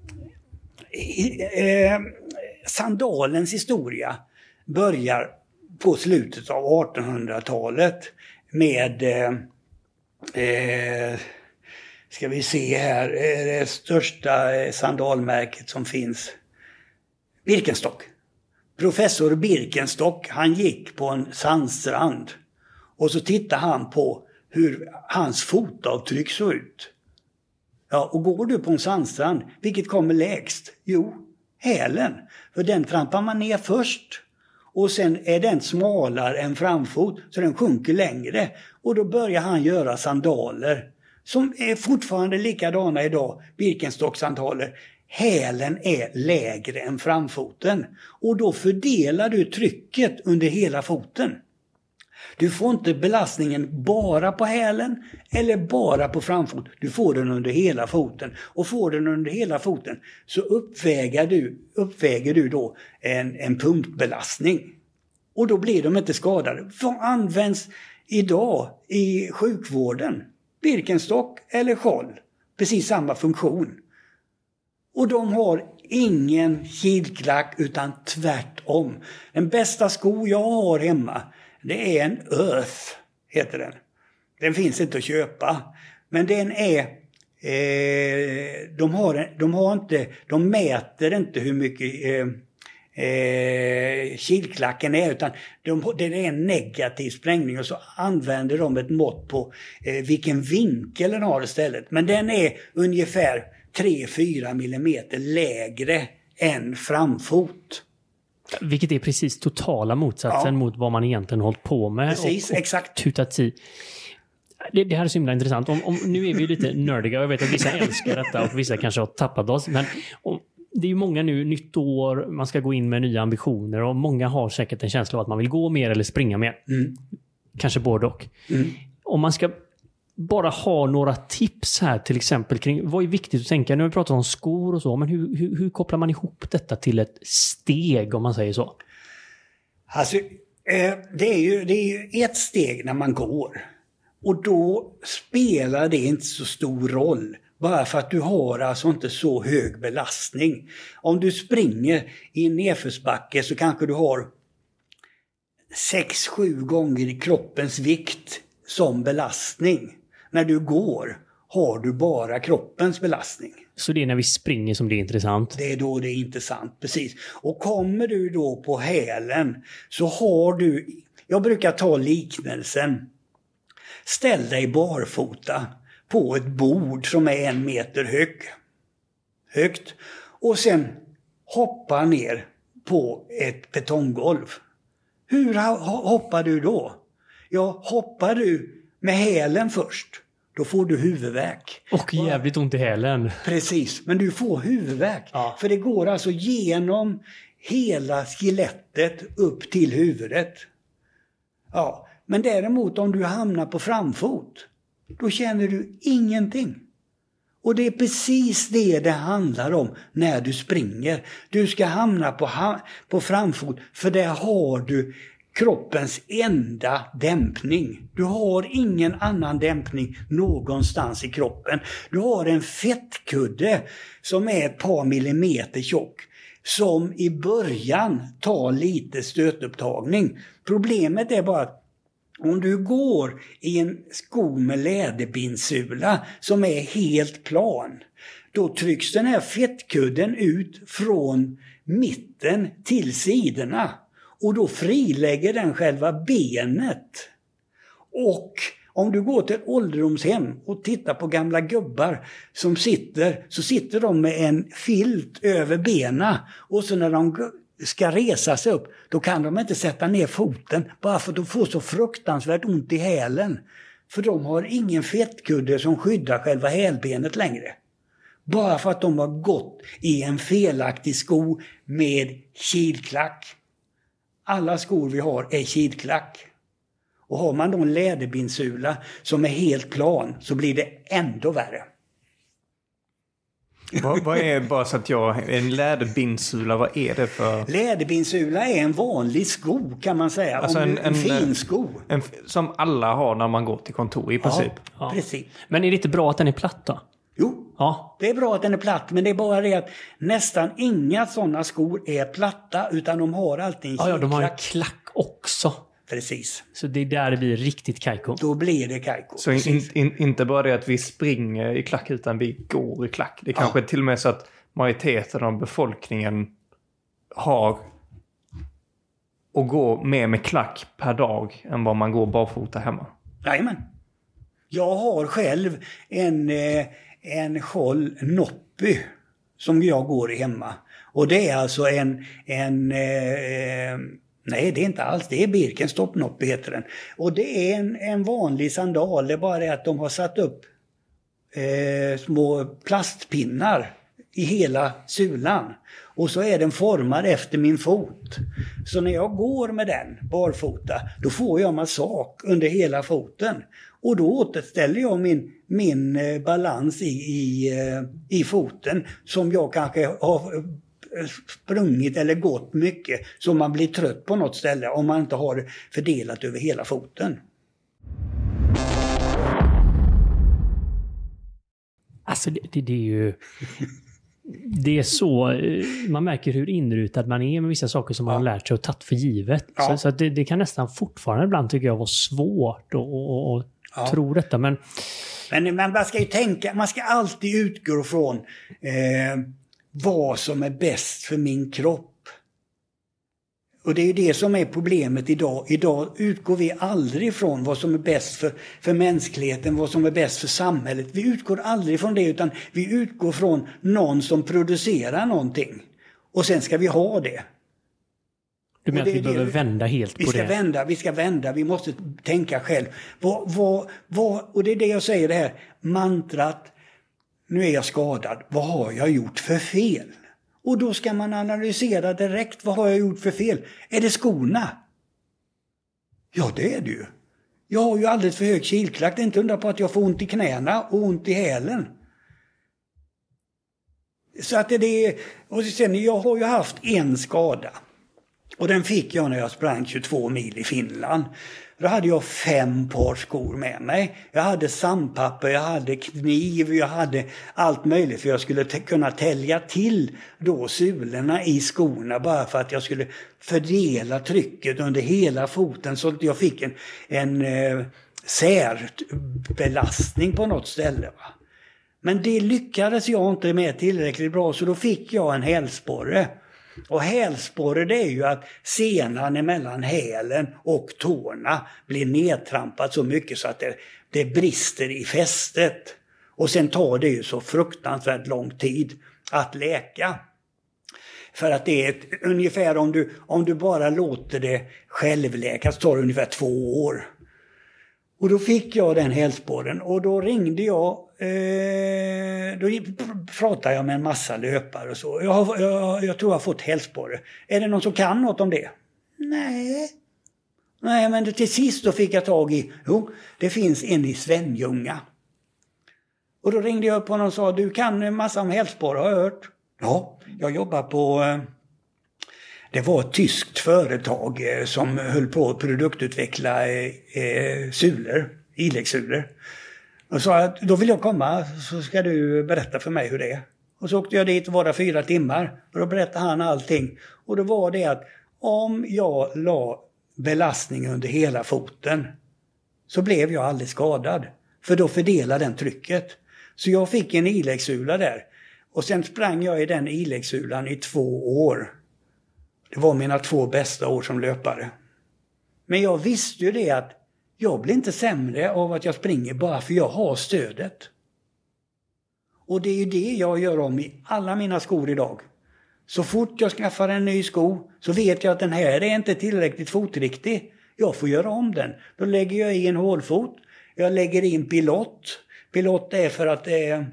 eh, sandalens historia börjar på slutet av 1800-talet med eh, eh, ska vi se här, eh, det största sandalmärket som finns. Birkenstock. Professor Birkenstock, han gick på en sandstrand och så tittade han på hur hans fotavtryck såg ut. Ja, och går du på en sandstrand, vilket kommer lägst? Jo, hälen. För den trampar man ner först. Och sen är den smalare än framfot, så den sjunker längre. Och då börjar han göra sandaler. Som är fortfarande likadana idag, Birkenstock-sandaler. Hälen är lägre än framfoten. Och då fördelar du trycket under hela foten. Du får inte belastningen bara på hälen eller bara på framfoten. Du får den under hela foten. Och får den under hela foten så uppväger du, uppväger du då en, en pumpbelastning. Och då blir de inte skadade. Vad används idag i sjukvården? Birkenstock eller skjold? Precis samma funktion. Och de har ingen kilklack utan tvärtom. Den bästa sko jag har hemma, det är en Earth, heter den. Den finns inte att köpa. Men den är... Eh, de, har, de har inte... De mäter inte hur mycket eh, eh, kilklacken är utan de, det är en negativ sprängning och så använder de ett mått på eh, vilken vinkel den har istället. Men den är ungefär 3-4 millimeter lägre än framfot. Vilket är precis totala motsatsen Ja. mot vad man egentligen hållit på med. Precis, och, och exakt. tutat i. Det, det här är så himla intressant. Om, om, nu är vi lite nördiga och jag vet att vissa älskar detta och vissa kanske har tappat oss. Men om, det är ju många nu, nytt år, man ska gå in med nya ambitioner och många har säkert en känsla av att man vill gå mer eller springa mer. Mm. Kanske både och. Mm. Om man ska bara ha några tips här till exempel kring vad är viktigt att tänka. Nu har vi pratat om skor och så, men hur, hur, hur kopplar man ihop detta till ett steg om man säger så? Alltså, eh, det, är ju, det är ju ett steg när man går. Och då spelar det inte så stor roll. Bara för att du har alltså inte så hög belastning. Om du springer i en nedförsbacke så kanske du har 6-7 gånger kroppens vikt som belastning. När du går har du bara kroppens belastning. Så det är när vi springer som det är intressant. Det är då det är intressant, precis. Och kommer du då på hälen så har du, jag brukar ta liknelsen. Ställ dig barfota på ett bord som är en meter hög, högt och sen hoppa ner på ett betonggolv. Hur hoppar du då? Ja, hoppar du med hälen först, då får du huvudvärk. Och jävligt ont i hälen. Precis, men du får huvudvärk. Ja. För det går alltså genom hela skelettet upp till huvudet. Ja, men däremot om du hamnar på framfot, då känner du ingenting. Och det är precis det det handlar om när du springer. Du ska hamna på, ha- på framfot för där har du kroppens enda dämpning. Du har ingen annan dämpning någonstans i kroppen. Du har en fettkudde som är ett par millimeter tjock som i början tar lite stötupptagning. Problemet är bara att om du går i en sko med läderbindsula som är helt plan, då trycks den här fettkudden ut från mitten till sidorna. Och då frilägger den själva benet. Och om du går till ett ålderdomshem och tittar på gamla gubbar som sitter, så sitter de med en filt över benen. Och så när de ska resa sig upp, då kan de inte sätta ner foten bara för att de får så fruktansvärt ont i hälen. För de har ingen fettkudde som skyddar själva hälbenet längre. Bara för att de har gått i en felaktig sko med kilklack. Alla skor vi har är kilklack. Och har man då en läderbindsula som är helt plan så blir det ändå värre. vad, vad, är, bara så att jag, en läderbindsula, vad är det för? Läderbindsula är en vanlig sko kan man säga. Alltså en, en, en, fin sko. En, som alla har när man går till kontor i princip. Ja, precis. Men är det inte bra att den är platt då? Jo, Ja. det är bra att den är platt men det är bara det att nästan inga sådana skor är platta utan de har alltid en Ja, ja, de har ju kilklack. klack också. Precis. Så det är där det blir riktigt kajko. Då blir det kajko. Så in, in, inte bara det att vi springer i klack utan vi går i klack. Det är kanske till och med så att majoriteten av befolkningen har och går mer med klack per dag än vad man går barfota hemma. Jajamän. Jag har själv en, eh, en Scholl Noppy som jag går i hemma. Och det är alltså en, en eh, Nej, det är inte alls. Det är Birkenstock Noppy heter den. Och det är en, en vanlig sandal. Det är bara det att de har satt upp eh, små plastpinnar i hela sulan. Och så är den formad efter min fot. Så när jag går med den barfota, då får jag massage under hela foten. Och då återställer jag min, min eh, balans i, i, eh, i foten som jag kanske har eh, sprungit eller gått mycket så man blir trött på något ställe om man inte har det fördelat över hela foten. Alltså det, det, det är ju... Det är så... Man märker hur inrutad man är med vissa saker som man har lärt sig och tagit för givet. Ja. Så, så det, det kan nästan fortfarande ibland tycker jag vara svårt att Ja. tro detta. Men Men man bara ska ju tänka, man ska alltid utgå från eh, vad som är bäst för min kropp. Och det är ju det som är problemet idag. Idag utgår vi aldrig från vad som är bäst för, för mänskligheten, vad som är bäst för samhället. Vi utgår aldrig från det utan vi utgår från någon som producerar någonting. Och sen ska vi ha det. Du menar det att vi det behöver vi- vända helt Vi på ska det? vända, vi ska vända, vi måste tänka själv. Vad, vad, vad, och det är det jag säger det här mantrat, nu är jag skadad, vad har jag gjort för fel? Och då ska man analysera direkt, vad har jag gjort för fel? Är det skorna? Ja, det är det ju. Jag har ju alldeles för hög kilklack, det är inte undra på att jag får ont i knäna och ont i hälen. Så att det är, och sen jag har ju haft en skada. Och den fick jag när jag sprang 22 mil i Finland. Då hade jag fem par skor med mig. Jag hade sandpapper, jag hade kniv, jag hade allt möjligt för jag skulle kunna tälja till då sulorna i skorna bara för att jag skulle fördela trycket under hela foten så att jag fick en, en eh, särbelastning på något ställe. Va? Men det lyckades jag inte med tillräckligt bra så då fick jag en hälsporre. Och hälsporre det är ju att senan emellan hälen och tårna blir nedtrampad så mycket så att det, det brister i fästet. Och sen tar det ju så fruktansvärt lång tid att läka. För att det är ett, ungefär om du, om du bara låter det självläka så tar det ungefär två år. Och då fick jag den hälsporren och då ringde jag, eh, då pratar pratade jag med en massa löpare och så. Jag, har, jag, jag tror jag har fått hälsporre. Är det någon som kan något om det? Nej. Nej, men till sist då fick jag tag i, jo, det finns en i Svenljunga. Och då ringde jag upp honom och sa, du kan en massa om hälsporre har jag hört. Ja, jag jobbar på eh, det var ett tyskt företag eh, som höll på att produktutveckla eh, eh sulor, iläggssulor. Och sa att då vill jag komma så ska du berätta för mig hur det är. Och så åkte jag dit och var där fyra timmar. Och då berättade han allting. Och då var det att om jag la belastning under hela foten så blev jag aldrig skadad. För då fördelade den trycket. Så jag fick en iläggsula där Och sen sprang jag i den iläggsulan i två år. Det var mina två bästa år som löpare. Men jag visste ju det att jag blir inte sämre av att jag springer bara för jag har stödet. Och det är ju det jag gör om i alla mina skor idag. Så fort jag skaffar en ny sko så vet jag att den här är inte tillräckligt fotriktig. Jag får göra om den. Då lägger jag i en hålfot. Jag lägger in pilott. Pilott är för att eh,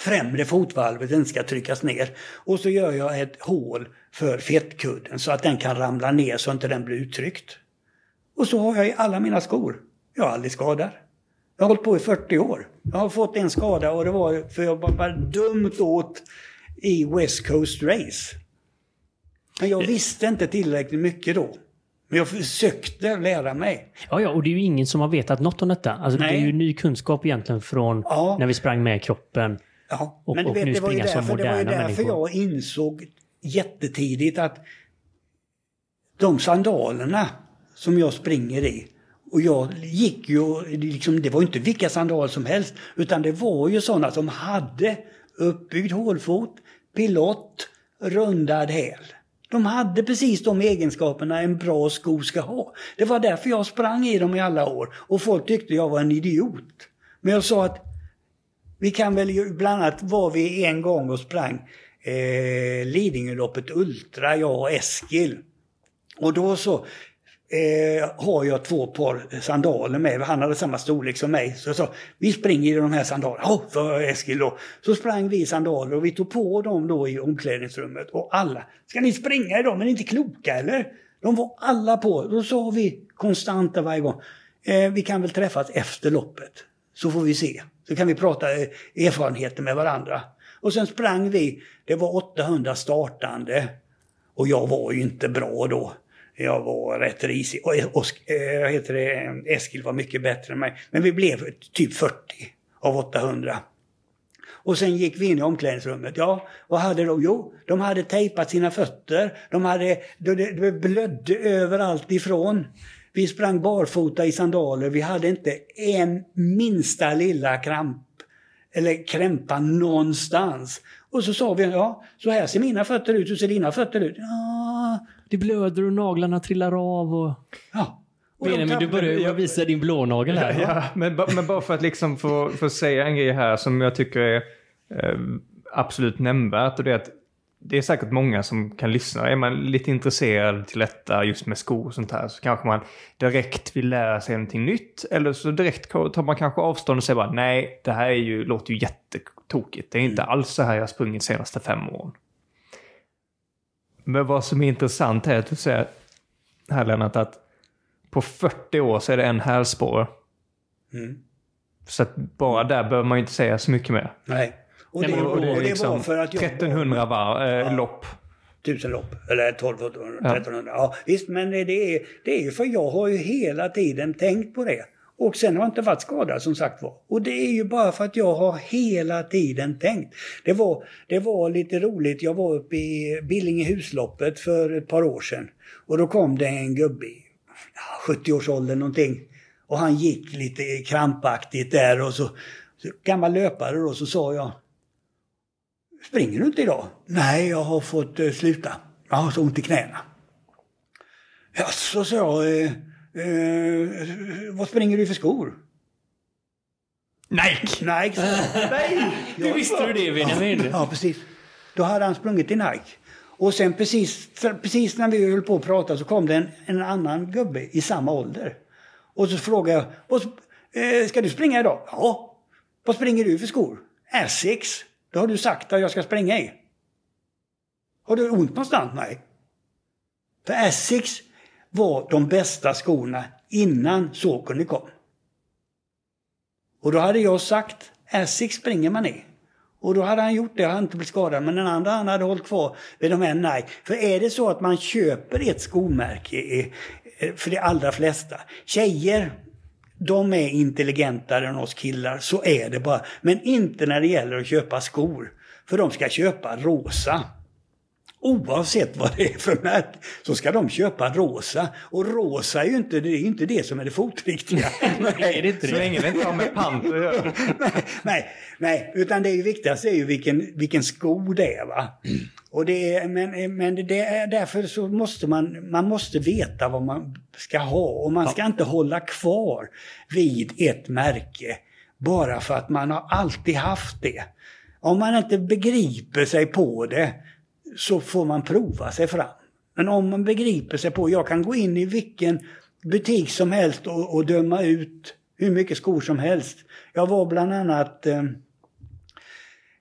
främre fotvalvet inte ska tryckas ner. Och så gör jag ett hål för fettkudden så att den kan ramla ner så att den blir uttryckt. Och så har jag i alla mina skor. Jag har aldrig skador. Jag har hållit på i 40 år. Jag har fått en skada och det var för jag var bara dumt åt i West Coast Race. Men jag visste inte tillräckligt mycket då. Men jag försökte lära mig. Ja, ja, och det är ju ingen som har vetat något om detta. Alltså, det är ju ny kunskap egentligen från Ja. när vi sprang med kroppen. Ja, Och- men du vet, nu det var ju därför, det var ju därför människor. jag insåg jättetidigt att de sandalerna som jag springer i och jag gick ju, liksom, det var ju inte vilka sandaler som helst, utan det var ju sådana som hade uppbyggd hålfot, pilott, rundad häl. De hade precis de egenskaperna en bra sko ska ha. Det var därför jag sprang i dem i alla år och folk tyckte jag var en idiot. Men jag sa att vi kan väl, bland annat var vi en gång och sprang eh, Lidingöloppet Ultra, jag och Eskil. Och då så eh, har jag två par sandaler med. Han hade samma storlek som mig. Så jag sa, vi springer i de här sandalerna. Ja, sa Eskil då. Så sprang vi i sandaler och vi tog på dem då i omklädningsrummet. Och alla, ska ni springa i dem? är ni inte kloka eller? De var alla på. Då sa vi konstanta varje gång. Eh, vi kan väl träffas efter loppet. Så får vi se. Så kan vi prata eh, erfarenheter med varandra. Och sen sprang vi. Det var 800 startande. Och jag var ju inte bra då. Jag var rätt risig. Och och, eh, heter det, Eskil var mycket bättre än mig. Men vi blev typ 40 av 800. Och sen gick vi in i omklädningsrummet. Ja, vad hade de? Jo, de hade tejpat sina fötter. De hade, det, det blödde överallt ifrån. Vi sprang barfota i sandaler. Vi hade inte en minsta lilla kramp eller krämpa någonstans. Och så sa vi, ja, så här ser mina fötter ut, hur ser dina fötter ut? Ja, det blöder och naglarna trillar av och... ja. Benjamin, du börjar ju visa din blånagel här. va? Ja, men, men bara för att liksom få, få säga en grej här som jag tycker är eh, absolut nämnvärt. Och det är att det är säkert många som kan lyssna. Är man lite intresserad till detta just med skor och sånt här så kanske man direkt vill lära sig någonting nytt. Eller så direkt tar man kanske avstånd och säger bara nej, det här är ju, låter ju jättetokigt. Det är inte alls så här jag har sprungit de senaste fem åren. Men vad som är intressant är att du säger här Lennart att på 40 år så är det en hälsporre. Mm. Så att bara där behöver man ju inte säga så mycket mer. Nej. Och Nej, det, men- och och det, det är liksom var för att jag... 1300 var, eh, Ja. lopp. Tusen lopp, eller 1200, Ja. 1300. Ja, visst, men det är, det är ju för jag har ju hela tiden tänkt på det. Och sen har jag inte varit skadad som sagt var. Och det är ju bara för att jag har hela tiden tänkt. Det var, det var lite roligt, jag var uppe i Billingehusloppet för ett par år sedan. Och då kom det en gubbe i 70-årsåldern någonting. Och han gick lite krampaktigt där och så, så gammal löpare då, så sa jag Springer du inte idag? Nej, jag har fått eh, sluta. Jag har så ont i knäna. Ja, så sa jag, eh, eh, vad springer du för skor? Nike! Nike. Nej! Hur visste du det Benjamin? Ja, precis. Då hade han sprungit i Nike. Och sen precis, precis när vi höll på att prata så kom det en, en annan gubbe i samma ålder. Och så frågade jag, "Vad sp- eh, ska du springa idag? Ja. Vad springer du för skor? Essex. Det har du sagt att jag ska springa i. Har du ont någonstans? Nej. För Essex var de bästa skorna innan Saucony kom. Och då hade jag sagt, Essex springer man i. Och då hade han gjort det, han hade inte blivit skadad. Men den andra han hade hållit kvar vid de här Nike. För är det så att man köper ett skomärke, eh, för de allra flesta, tjejer, de är intelligentare än oss killar, så är det bara. Men inte när det gäller att köpa skor. För de ska köpa rosa. Oavsett vad det är för märke så ska de köpa rosa. Och rosa är ju inte det, är inte det som är det fotriktiga. Nej, är det inte Så det? länge det inte har med pant att göra. nej, nej, utan det är ju viktigast är ju vilken, vilken sko det är. Va? Och det är, men, men det är därför så måste man, man måste veta vad man ska ha och man ska inte hålla kvar vid ett märke bara för att man har alltid haft det. Om man inte begriper sig på det så får man prova sig fram. Men om man begriper sig på, jag kan gå in i vilken butik som helst och, och döma ut hur mycket skor som helst. Jag var bland annat eh,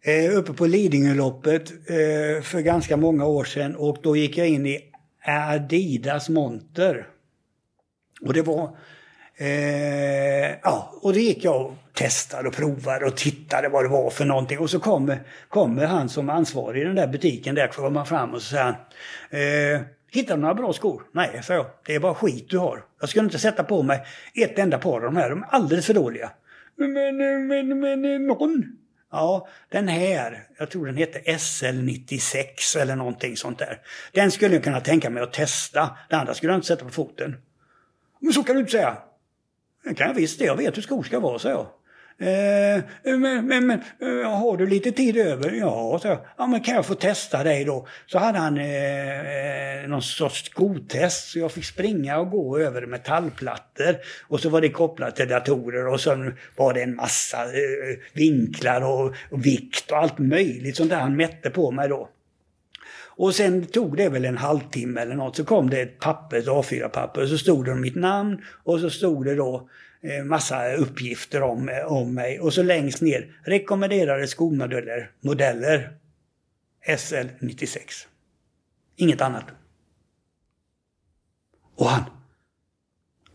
eh uppe på Lidingöloppet eh, för ganska många år sedan och då gick jag in i Adidas monter. Och det var Eh, ja, och det gick jag och testade och provade och tittade vad det var för någonting. Och så kommer, kommer han som ansvarig i den där butiken, där kommer fram och så säger han eh, Hittar du några bra skor? Nej, sa jag. Det är bara skit du har. Jag skulle inte sätta på mig ett enda par av de här. De är alldeles för dåliga. Men, men, men, någon? Ja, den här, jag tror den heter SL96 eller någonting sånt där. Den skulle jag kunna tänka mig att testa. Den andra skulle jag inte sätta på foten. Men så kan du inte säga. Det kan jag visst det. Jag vet hur skor ska vara, så jag. Eh, men, men, men eh, har du lite tid över? Ja, så jag. Ja, men kan jag få testa dig då? Så hade han eh, någon sorts skotest så jag fick springa och gå över metallplattor. Och så var det kopplat till datorer och sen var det en massa eh, vinklar och, och vikt och allt möjligt sånt där han mätte på mig då. Och sen tog det väl en halvtimme eller något så kom det ett papper, ett A4-papper, och så stod det mitt namn och så stod det då eh, massa uppgifter om, eh, om mig. Och så längst ner, rekommenderade skomodeller, modeller SL96. Inget annat. Och han,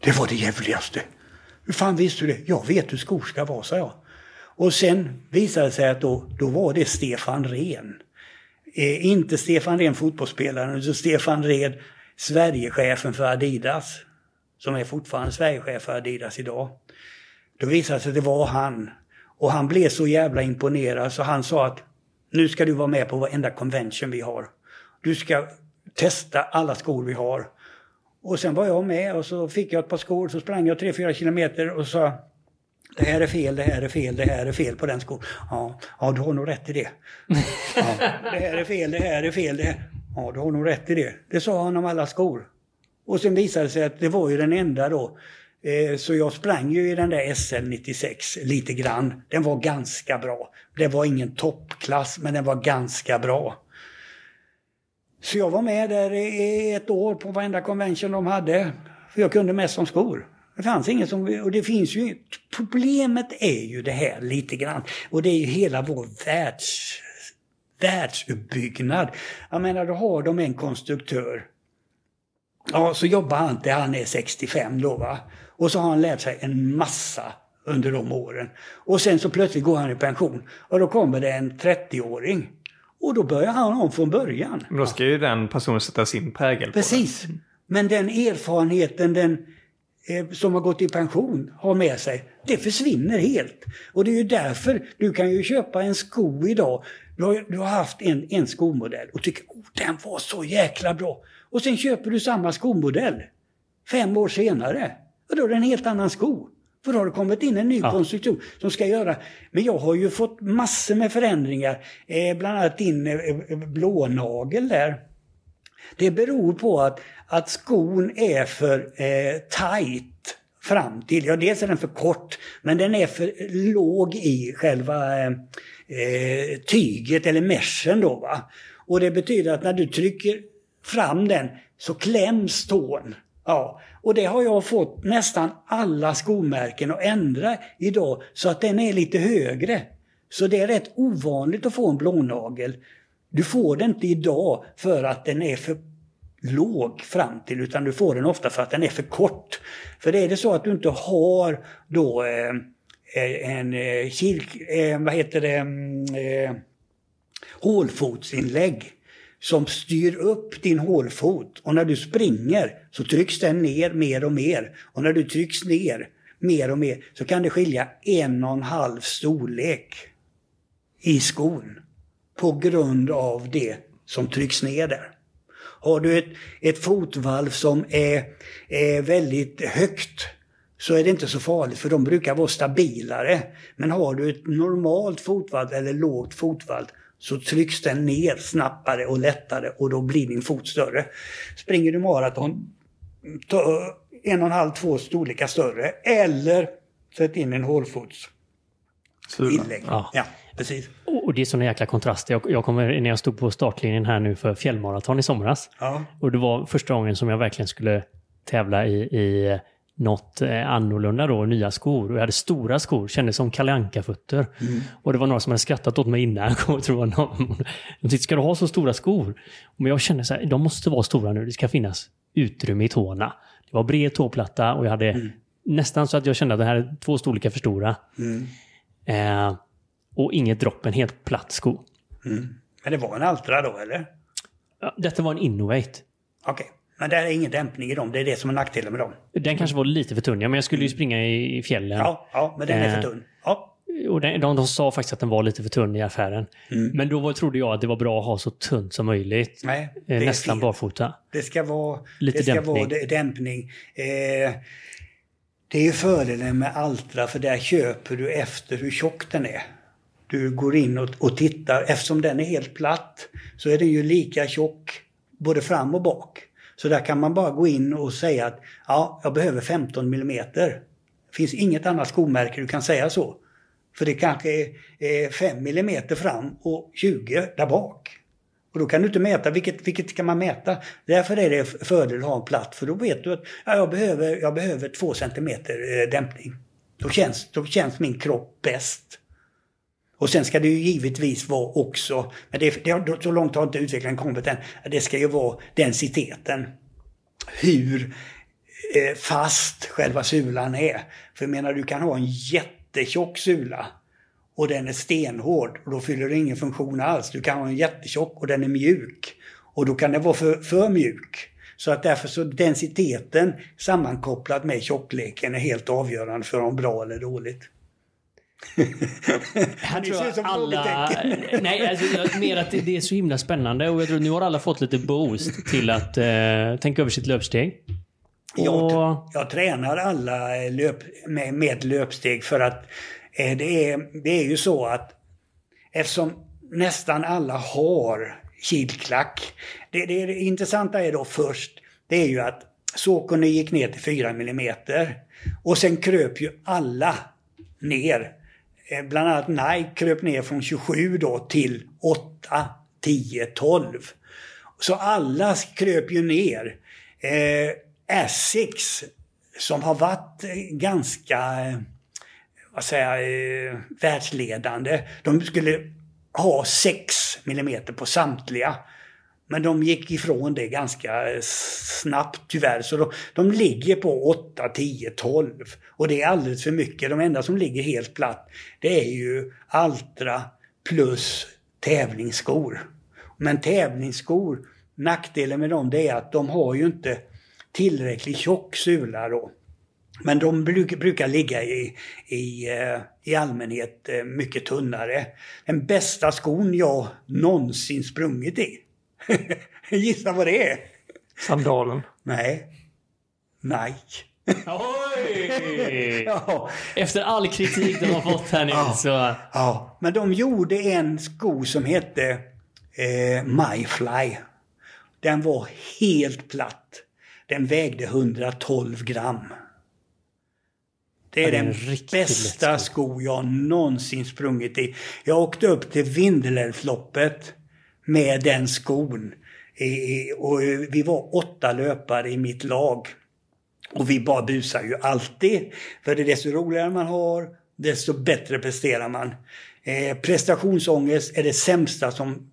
det var det jävligaste. Hur fan visste du det? Jag vet hur skor ska vara, sa jag. Och sen visade det sig att då, då var det Stefan Rehn. Eh, inte Stefan Rehn fotbollsspelaren, utan Stefan Rehn Sverigechefen för Adidas. Som är fortfarande Sverigechef för Adidas idag. Då visade det sig att det var han. Och han blev så jävla imponerad så han sa att nu ska du vara med på varenda convention vi har. Du ska testa alla skor vi har. Och sen var jag med och så fick jag ett par skor, så sprang jag 3-4 kilometer och sa det här är fel, det här är fel, det här är fel på den skon. Ja, ja du har nog rätt i det. Ja, det här är fel, det här är fel, det här. Ja, du har nog rätt i det. Det sa han om alla skor. Och sen visade det sig att det var ju den enda då. Eh, så jag sprang ju i den där SL96 lite grann. Den var ganska bra. Det var ingen toppklass, men den var ganska bra. Så jag var med där i ett år på varenda convention de hade. För jag kunde mest om skor. Det fanns inget som... Och det finns ju... Problemet är ju det här lite grann. Och det är ju hela vår världs, världsuppbyggnad. Jag menar, då har de en konstruktör. Ja, så jobbar han till han är 65 då va. Och så har han lärt sig en massa under de åren. Och sen så plötsligt går han i pension. Och då kommer det en 30-åring. Och då börjar han om från början. Men då ska ju den personen sätta sin prägel på Precis. Men den erfarenheten den som har gått i pension har med sig, det försvinner helt. Och det är ju därför du kan ju köpa en sko idag. Du har, du har haft en, en skomodell och tycker oh, den var så jäkla bra. Och sen köper du samma skomodell fem år senare. Och då är det en helt annan sko. För då har det kommit in en ny Ja. konstruktion som ska göra... Men jag har ju fått massor med förändringar. Eh, bland annat din eh, eh, blånagel där. Det beror på att, att skon är för eh, tight fram till. Ja, dels är den för kort, men den är för låg i själva eh, eh, tyget eller meshen då. Va? Och det betyder att när du trycker fram den så kläms tån. Ja, och det har jag fått nästan alla skomärken att ändra idag så att den är lite högre. Så det är rätt ovanligt att få en blånagel. Du får den inte idag för att den är för låg fram till utan du får den ofta för att den är för kort. För är det så att du inte har då eh, eh en eh, kirk, eh, vad heter det, mm, eh, hålfotsinlägg som styr upp din hålfot och när du springer så trycks den ner mer och mer. Och när du trycks ner mer och mer så kan det skilja en och en halv storlek i skon på grund av det som trycks ner där. Har du ett, ett fotvalv som är, är väldigt högt så är det inte så farligt för de brukar vara stabilare. Men har du ett normalt fotvalv eller lågt fotvalv så trycks den ner snabbare och lättare och då blir din fot större. Springer du maraton, ta en och en halv, två storlekar större eller sätt in en hålfots inlägg. Ja. Ja, precis. Och det är såna jäkla kontraster. Jag, jag kommer när jag stod på startlinjen här nu för fjällmaraton i somras. Ja. Och det var första gången som jag verkligen skulle tävla i, i något eh, annorlunda då, nya skor. Och jag hade stora skor, kändes som Kalle Anka-fötter. Och det var några som hade skrattat åt mig innan. Jag kommer att tro att någon, de tyckte, ska du ha så stora skor? Men jag kände så här, de måste vara stora nu. Det ska finnas utrymme i tårna. Det var bred tåplatta och jag hade nästan så att jag kände att det här är två storlekar för stora. Eh, och inget dropp, en helt platt sko. Men det var en Altra då eller? Ja, Detta var en Innovate. Okej. Men det är ingen dämpning i dem, det är det som är nackdelen med dem. Den kanske var lite för tunn, ja, men jag skulle ju springa i, fjällen. Ja, ja men den är för Eh, tunn. Ja. Och den, de, de sa faktiskt att den var lite för tunn i affären. Men då var, trodde jag att det var bra att ha så tunt som möjligt. Nej, Eh, Nästan fel. barfota. Det ska vara, Lite det ska dämpning. vara dämpning. Eh, det är ju fördelen med Altra för där köper du efter hur tjock den är. Du går in och, och tittar. Eftersom den är helt platt så är den ju lika tjock både fram och bak. Så där kan man bara gå in och säga att ja, jag behöver 15 millimeter. Det finns inget annat skomärke du kan säga så. För det kanske är, 5 millimeter fram och 20 där bak. Och då kan du inte mäta, vilket, vilket ska man mäta? Därför är det fördel att ha en platt, för då vet du att ja, jag, behöver, jag behöver 2 centimeter eh, dämpning. Då känns, då känns min kropp bäst. Och sen ska det ju givetvis vara också, men det, det, så långt har inte utvecklingen kommit än, det ska ju vara densiteten. Hur eh, fast själva sulan är. För jag menar, du kan ha en jättetjock sula och den är stenhård och då fyller det ingen funktion alls. Du kan ha en jättetjock och den är mjuk och då kan den vara för, för mjuk. Så att därför så densiteten sammankopplat med tjockleken är helt avgörande för om bra eller dåligt. Tror jag ut som alla... Nej, alltså, jag, mer att det, det är så himla spännande och jag tror nu har alla fått lite boost till att eh, tänka över sitt löpsteg. Jag, Och, jag tränar alla löp, med, med löpsteg för att eh, det, är, det är ju så att eftersom nästan alla har kilklack. Det, det, det intressanta är då först, det är ju att Saucony gick ner till 4 mm. Och sen kröp ju alla ner. Eh, bland annat Nike kröp ner från 27 då till 8, 10, 12. Så alla kröp ju ner. Eh, Essex som har varit eh, ganska eh, vad säger jag, eh, världsledande. De skulle ha 6 mm på samtliga. Men de gick ifrån det ganska snabbt tyvärr. Så de, de ligger på 8, 10, 12. Och det är alldeles för mycket. De enda som ligger helt platt det är ju Altra plus tävlingsskor. Men tävlingsskor, nackdelen med dem det är att de har ju inte tillräckligt tjock sula då. Men de bruk, brukar ligga i, i, eh, i allmänhet eh, mycket tunnare. Den bästa skon jag någonsin sprungit i. Gissa vad det är? Sandalen. Nej. Nike. Oj! Ja, Efter all kritik de har fått här nu så... ja. Men de gjorde en sko som hette eh, MyFly. Den var helt platt. Den vägde 112 gram. Det är Ja, den riktigt bästa sko jag någonsin sprungit i. Jag åkte upp till Vindelälvsloppet med den skon. Och vi var åtta löpare i mitt lag. Och vi bara busar ju alltid. För det är desto roligare man har, desto bättre presterar man. Eh, prestationsångest är det sämsta som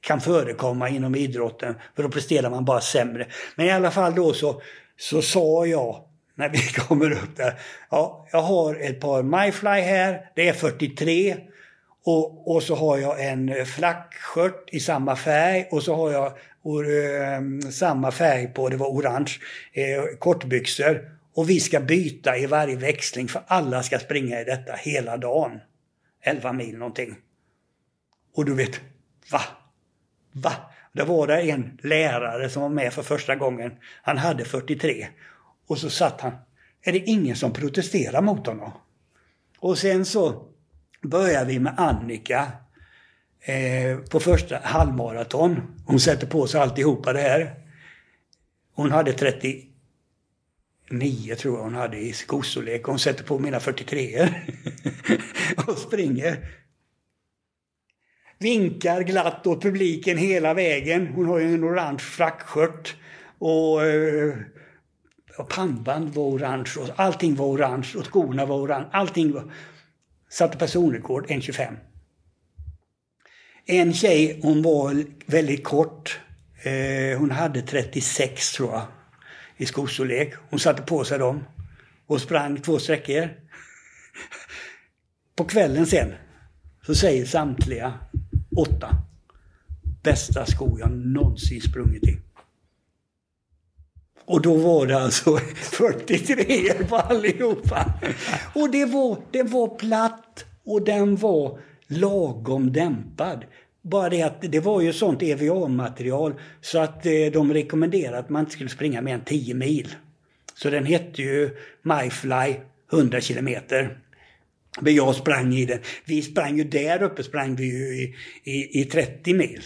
kan förekomma inom idrotten. För då presterar man bara sämre. Men i alla fall då så, så sa jag när vi kommer upp där. Ja, jag har ett par MyFly här. Det är 43. Och, och så har jag en eh, flackskört i samma färg och så har jag or, eh, samma färg på, det var orange, eh, kortbyxor. Och vi ska byta i varje växling för alla ska springa i detta hela dagen. 11 mil någonting. Och du vet, va? Va? Det var det en lärare som var med för första gången. Han hade 43. Och så satt han. Är det ingen som protesterar mot honom? Och sen så börjar vi med Annika eh, på första halvmaraton. Hon sätter på sig alltihopa det här. Hon hade 39 tror jag hon hade i skostorlek. Hon sätter på mina 43 och springer. Vinkar glatt åt publiken hela vägen. Hon har ju en orange frackskört. Och, eh, och pannband var orange och allting var orange och skorna var orange. Allting var... Satte personrekord 1.25. En tjej, hon var väldigt kort. Eh, hon hade 36 tror jag i skostorlek. Hon satte på sig dem och sprang två sträckor. På kvällen sen så säger samtliga åtta bästa skor jag någonsin sprungit i. Och då var det alltså 43 på allihopa. Och det var, det var platt och den var lagom dämpad. Bara det att det var ju sånt EVA-material så att eh, de rekommenderade att man inte skulle springa mer än 10 mil. Så den hette ju MyFly 100 kilometer. Men jag sprang i den. Vi sprang ju där uppe sprang vi ju i, i, i 30 mil.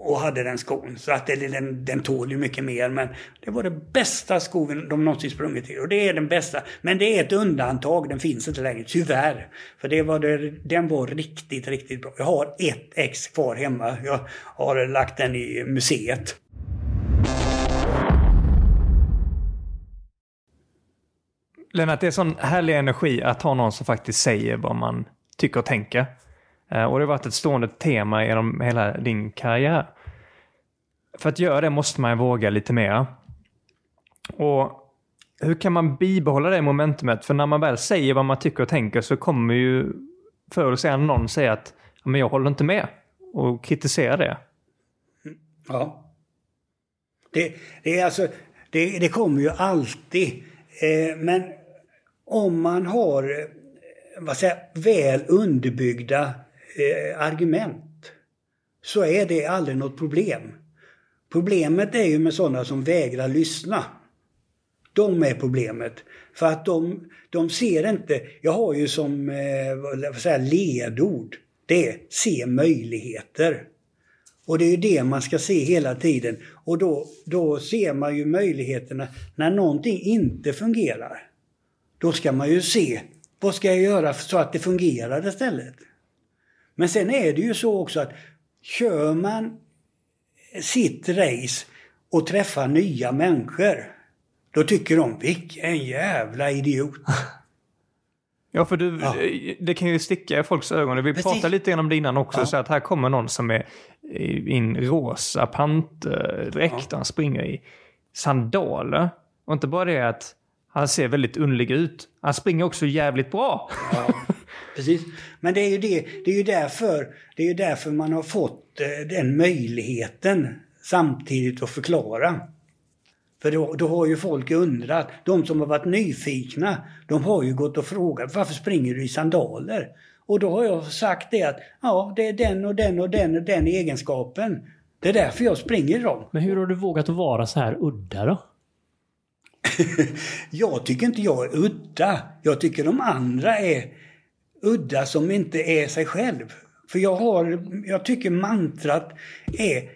Och hade den skon. Så att den, den tål ju mycket mer. Men det var den bästa skon de någonsin sprungit i. Och det är den bästa. Men det är ett undantag. Den finns inte längre. Tyvärr. För det var det, den var riktigt, riktigt bra. Jag har ett ex kvar hemma. Jag har lagt den i museet. Lennart, det är sån härlig energi att ha någon som faktiskt säger vad man tycker och tänker. Eh, och det har varit ett stående tema genom hela din karriär. För att göra det måste man våga lite mer. Och hur kan man bibehålla det momentumet? För när man väl säger vad man tycker och tänker så kommer ju förr eller senare någon säga att men jag håller inte med och kritisera det. Ja. Det, det är alltså, det, det kommer ju alltid. Eh, men om man har eh, vad säger, väl underbyggda eh, argument så är det aldrig något problem. Problemet är ju med sådana som vägrar lyssna. De är problemet. För att de, de ser inte, jag har ju som eh, vad säga, ledord, det är se möjligheter. Och det är ju det man ska se hela tiden. Och då, då ser man ju möjligheterna när någonting inte fungerar. Då ska man ju se, vad ska jag göra så att det fungerar istället? Men sen är det ju så också att kör man sitt race och träffar nya människor, då tycker de vilken jävla idiot. Ja, för du, ja. det kan ju sticka i folks ögon. Vi Precis. pratade lite grann om det innan också, ja. så att här kommer någon som är i en rosa pantdräkt ja. han springer i sandaler. Och inte bara det att han ser väldigt underlig ut, han springer också jävligt bra. Ja. Precis. Men det är ju, det, det är ju därför, det är ju därför man har fått eh, den möjligheten samtidigt att förklara. För då, då har ju folk undrat. De som har varit nyfikna, de har ju gått och frågat varför springer du i sandaler? Och då har jag sagt det att ja, det är den och den och den och den egenskapen. Det är därför jag springer i dem. Men hur har du vågat vara så här udda då? jag tycker inte jag är udda. Jag tycker de andra är udda som inte är sig själv. För jag, har, jag tycker mantrat är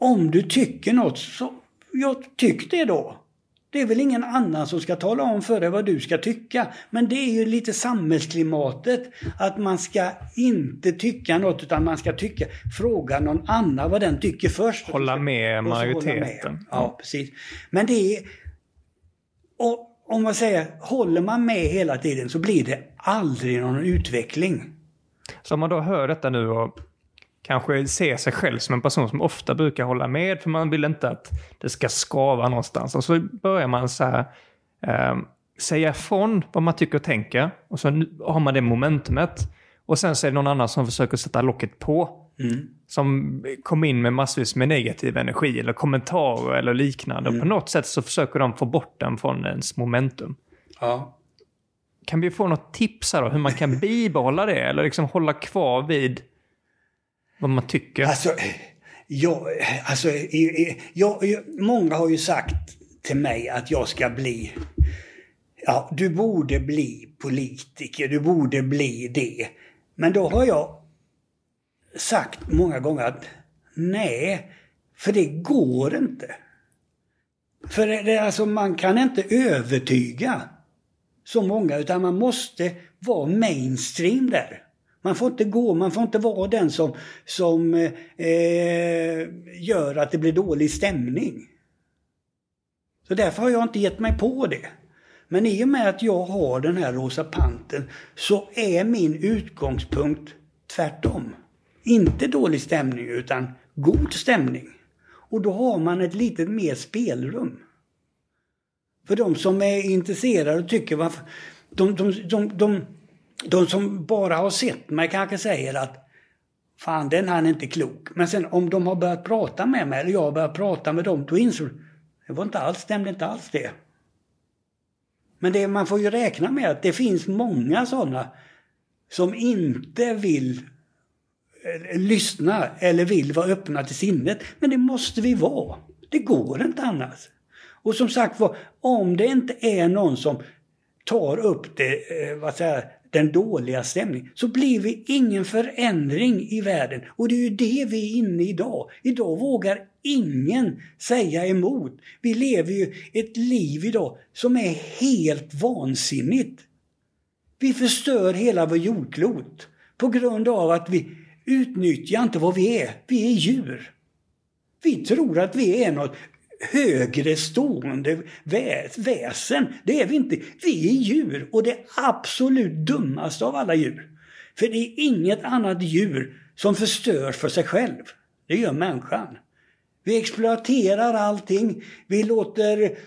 om du tycker något så jag tyck det då. Det är väl ingen annan som ska tala om för dig vad du ska tycka. Men det är ju lite samhällsklimatet. Att man ska inte tycka något utan man ska tycka, fråga någon annan vad den tycker först. Hålla med majoriteten. Hålla med. Ja, precis. Men det är... Och om man säger, håller man med hela tiden så blir det aldrig någon utveckling. Så om man då hör detta nu och kanske ser sig själv som en person som ofta brukar hålla med för man vill inte att det ska skava någonstans. Och så börjar man så här, eh, säga ifrån vad man tycker och tänker och så har man det momentumet. Och sen så är det någon annan som försöker sätta locket på. Mm. Som kommer in med massvis med negativ energi eller kommentarer eller liknande. Mm. Och på något sätt så försöker de få bort den från ens momentum. Ja. Kan vi få något tips här då, hur man kan bibehålla det? Eller liksom hålla kvar vid vad man tycker? Alltså, jag, alltså, i, i, jag, jag, många har ju sagt till mig att jag ska bli... Ja, du borde bli politiker, du borde bli det. Men då har jag sagt många gånger att nej, för det går inte. För det, alltså, man kan inte övertyga så många utan man måste vara mainstream där. Man får inte gå, man får inte vara den som, som eh, gör att det blir dålig stämning. Så därför har jag inte gett mig på det. Men i och med att jag har den här rosa panten så är min utgångspunkt tvärtom. Inte dålig stämning utan god stämning. Och då har man ett litet mer spelrum. För de som är intresserade och tycker varför... De, de, de, de, de som bara har sett mig kanske säger att Fan, den han är inte klok. Men sen om de har börjat prata med mig, eller jag har börjat prata med dem, då inser det var inte alls, stämde inte alls det. Men det, man får ju räkna med att det finns många sådana som inte vill lyssnar lyssna eller vill vara öppna till sinnet. Men det måste vi vara. Det går inte annars. Och som sagt var, om det inte är någon som tar upp det, eh, vad säger, den dåliga stämningen så blir vi ingen förändring i världen. Och det är ju det vi är inne i idag. Idag vågar ingen säga emot. Vi lever ju ett liv idag som är helt vansinnigt. Vi förstör hela vår jordklot på grund av att vi Utnyttja inte vad vi är. Vi är djur. Vi tror att vi är något högre stående väsen. Det är vi inte. Vi är djur och det absolut dummaste av alla djur. För det är inget annat djur som förstör för sig själv. Det gör människan. Vi exploaterar allting. Vi låter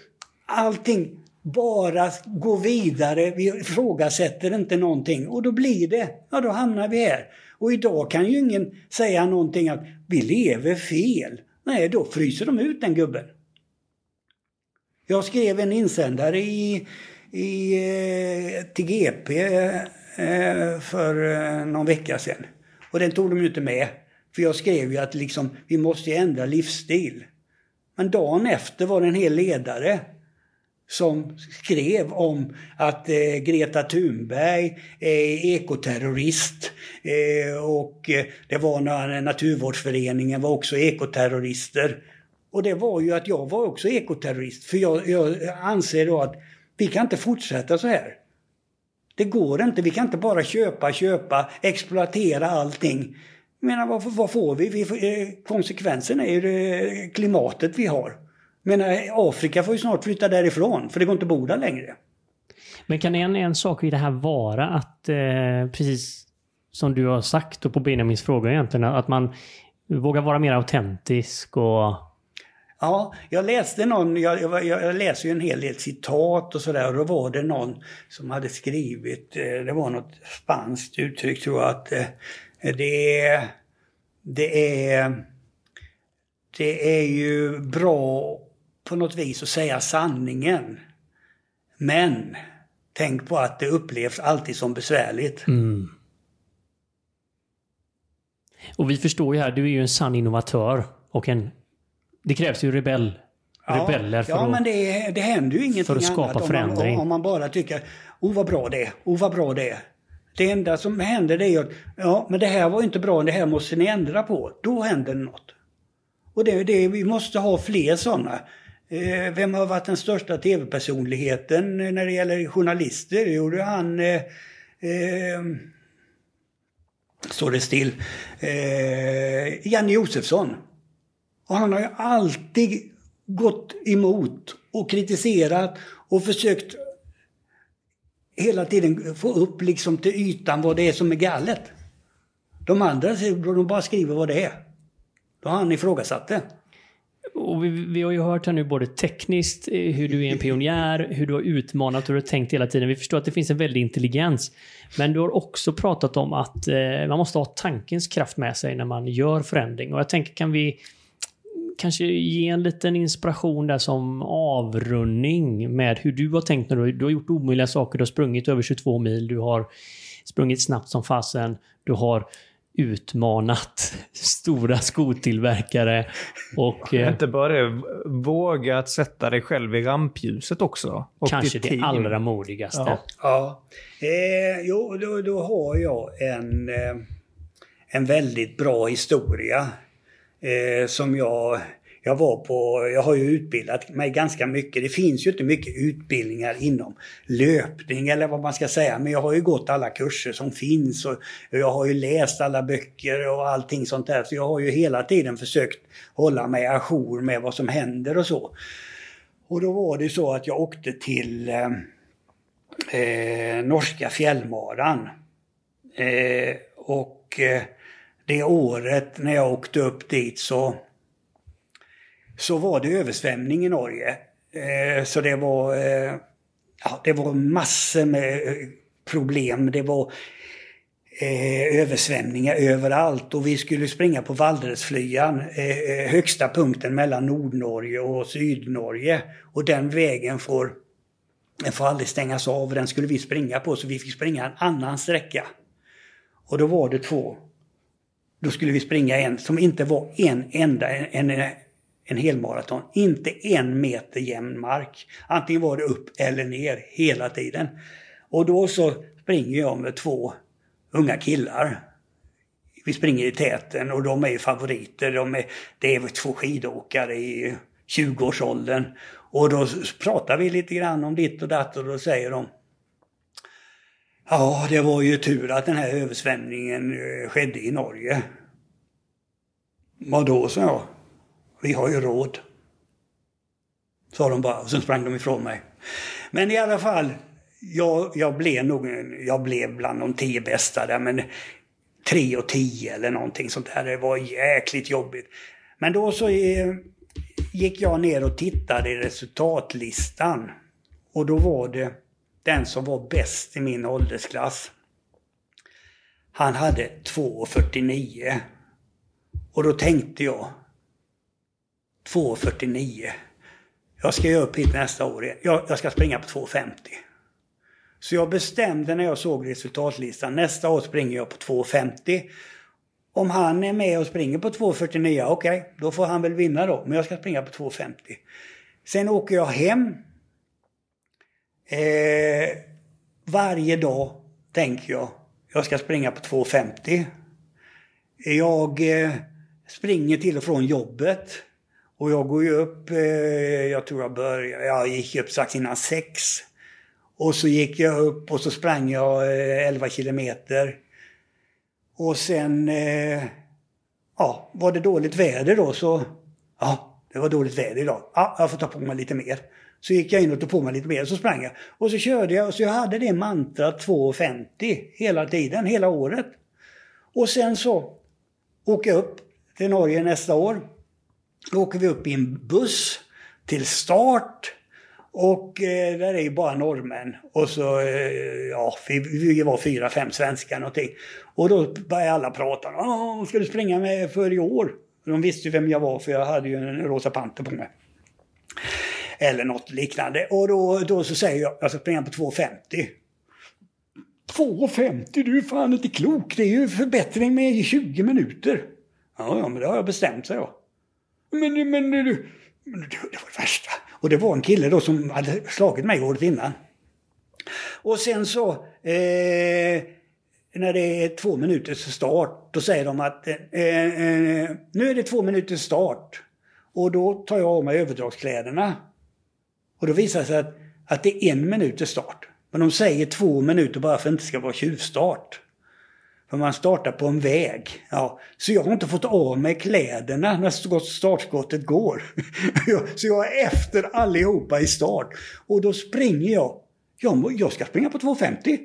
allting bara gå vidare. Vi ifrågasätter inte någonting och då blir det, ja då hamnar vi här. Och idag kan ju ingen säga någonting att vi lever fel. Nej, då fryser de ut den gubben. Jag skrev en insändare i, i, eh, till GP eh, för eh, någon vecka sedan. Och den tog de ju inte med. För jag skrev ju att liksom, vi måste ändra livsstil. Men dagen efter var det en hel ledare som skrev om att eh, Greta Thunberg är ekoterrorist eh, och eh, det var när Naturvårdsföreningen var också ekoterrorister. Och det var ju att jag var också ekoterrorist. För jag, jag anser då att vi kan inte fortsätta så här. Det går inte. Vi kan inte bara köpa, köpa, exploatera allting. Jag menar, vad, vad får vi? vi får, eh, konsekvensen är ju det klimatet vi har. Menar, Afrika får ju snart flytta därifrån för det går inte att bo där längre. Men kan en, en sak i det här vara att, eh, precis som du har sagt och på Benjamins fråga egentligen, att man vågar vara mer autentisk och Ja, jag läste någon, jag, jag, jag läser ju en hel del citat och sådär och då var det någon som hade skrivit, eh, det var något spanskt uttryck tror jag, att eh, det är, det är, det är ju bra på något vis att säga sanningen. Men tänk på att det upplevs alltid som besvärligt. Mm. Och vi förstår ju här, du är ju en sann innovatör och en det krävs ju rebell, ja, rebeller för, ja, att, men det, det händer ju ingenting för att skapa annat förändring. Om man, om man bara tycker, oh vad bra det är, oh vad bra det är. Det enda som händer det är att, ja men det här var inte bra, det här måste ni ändra på. Då händer något. Och det, det, vi måste ha fler sådana. Eh, vem har varit den största tv-personligheten när det gäller journalister? Jo, det är han... Eh, eh, står det still. Eh, Janne Josefsson. Och han har ju alltid gått emot och kritiserat och försökt hela tiden få upp liksom till ytan vad det är som är galet. De andra de bara skriver vad det är. Då har han ifrågasatt det. Och vi, vi, har ju hört här nu både tekniskt, eh, hur du är en pionjär, hur du har utmanat och hur du har tänkt hela tiden. Vi förstår att det finns en väldig intelligens. Men du har också pratat om att eh, man måste ha tankens kraft med sig när man gör förändring. Och jag tänker, kan vi kanske ge en liten inspiration där som avrundning med hur du har tänkt när du, du har gjort omöjliga saker. Du har sprungit över 22 mil, du har sprungit snabbt som fasen, du har utmanat stora skotillverkare och eh, Inte bara det, våga att sätta dig själv i rampljuset också. Och kanske det team. allra modigaste. Ja. Ja. Eh, jo, då, då har jag en, eh, en väldigt bra historia. Eh, som jag... Jag var på... Jag har ju utbildat mig ganska mycket. Det finns ju inte mycket utbildningar inom löpning eller vad man ska säga. Men jag har ju gått alla kurser som finns och jag har ju läst alla böcker och allting sånt där. Så jag har ju hela tiden försökt hålla mig ajour med vad som händer och så. Och då var det så att jag åkte till eh, eh, norska fjällmaran. Eh, och eh, det året när jag åkte upp dit så, så var det översvämning i Norge. Eh, så det var, eh, ja, det var massor med eh, problem. Det var översvämningar överallt och vi skulle springa på Valdresflyan, högsta punkten mellan Nordnorge och Sydnorge. Och den vägen får den får aldrig stängas av den skulle vi springa på så vi fick springa en annan sträcka. Och då var det två. Då skulle vi springa en som inte var en enda, en, en, en helmaraton. Inte en meter jämn mark. Antingen var det upp eller ner hela tiden. Och då så springer jag med två unga killar. Vi springer i täten och de är ju favoriter. De är, det är två skidåkare i 20-årsåldern. Och då pratar vi lite grann om ditt och datt och då säger de Ja, det var ju tur att den här översvämningen eh, skedde i Norge. Vadå, sa jag. Vi har ju råd. Sa de bara och sen sprang de ifrån mig. Men i alla fall, jag, jag blev nog jag blev bland de tio bästa där men tre och tio eller någonting sånt där. Det var jäkligt jobbigt. Men då så eh, gick jag ner och tittade i resultatlistan. Och då var det den som var bäst i min åldersklass. Han hade 2,49. Och då tänkte jag 2,49. Jag ska ju upp hit nästa år igen. Jag, jag ska springa på 2,50. Så jag bestämde när jag såg resultatlistan, nästa år springer jag på 2,50. Om han är med och springer på 2.49, okej, då får han väl vinna då. Men jag ska springa på 2.50. Sen åker jag hem. Eh, varje dag tänker jag, jag ska springa på 2.50. Jag eh, springer till och från jobbet. Och jag går ju upp, eh, jag tror jag började, jag gick upp strax innan sex. Och så gick jag upp och så sprang jag eh, 11 kilometer. Och sen, eh, ja, var det dåligt väder då så, ja, det var dåligt väder idag. Ja, jag får ta på mig lite mer. Så gick jag in och tog på mig lite mer, så sprang jag. Och så körde jag, och så jag hade det mantrat 2,50 hela tiden, hela året. Och sen så åker jag upp till Norge nästa år. Då åker vi upp i en buss till start. Och eh, där är ju bara norrmän. Och så, eh, ja, vi, vi var fyra, fem svenskar någonting. Och då började alla prata. Åh, ska du springa med för i år? De visste ju vem jag var för jag hade ju en rosa panter på mig. Eller något liknande. Och då, då så säger jag, jag ska springa på 2,50. 2,50? Du är fan inte klok. Det är ju förbättring med 20 minuter. Ja, ja, men det har jag bestämt, sig jag. Men, men, du, men det, det var det värsta. Och det var en kille då som hade slagit mig året innan. Och sen så, eh, när det är två minuters start, då säger de att eh, eh, nu är det två minuters start. Och då tar jag av mig överdragskläderna. Och då visar det sig att, att det är en minuters start. Men de säger två minuter bara för att det inte ska vara tjuvstart. För man startar på en väg. Ja, så jag har inte fått av mig kläderna när startskottet går. så jag är efter allihopa i start. Och då springer jag. Jag, ska springa på 2,50.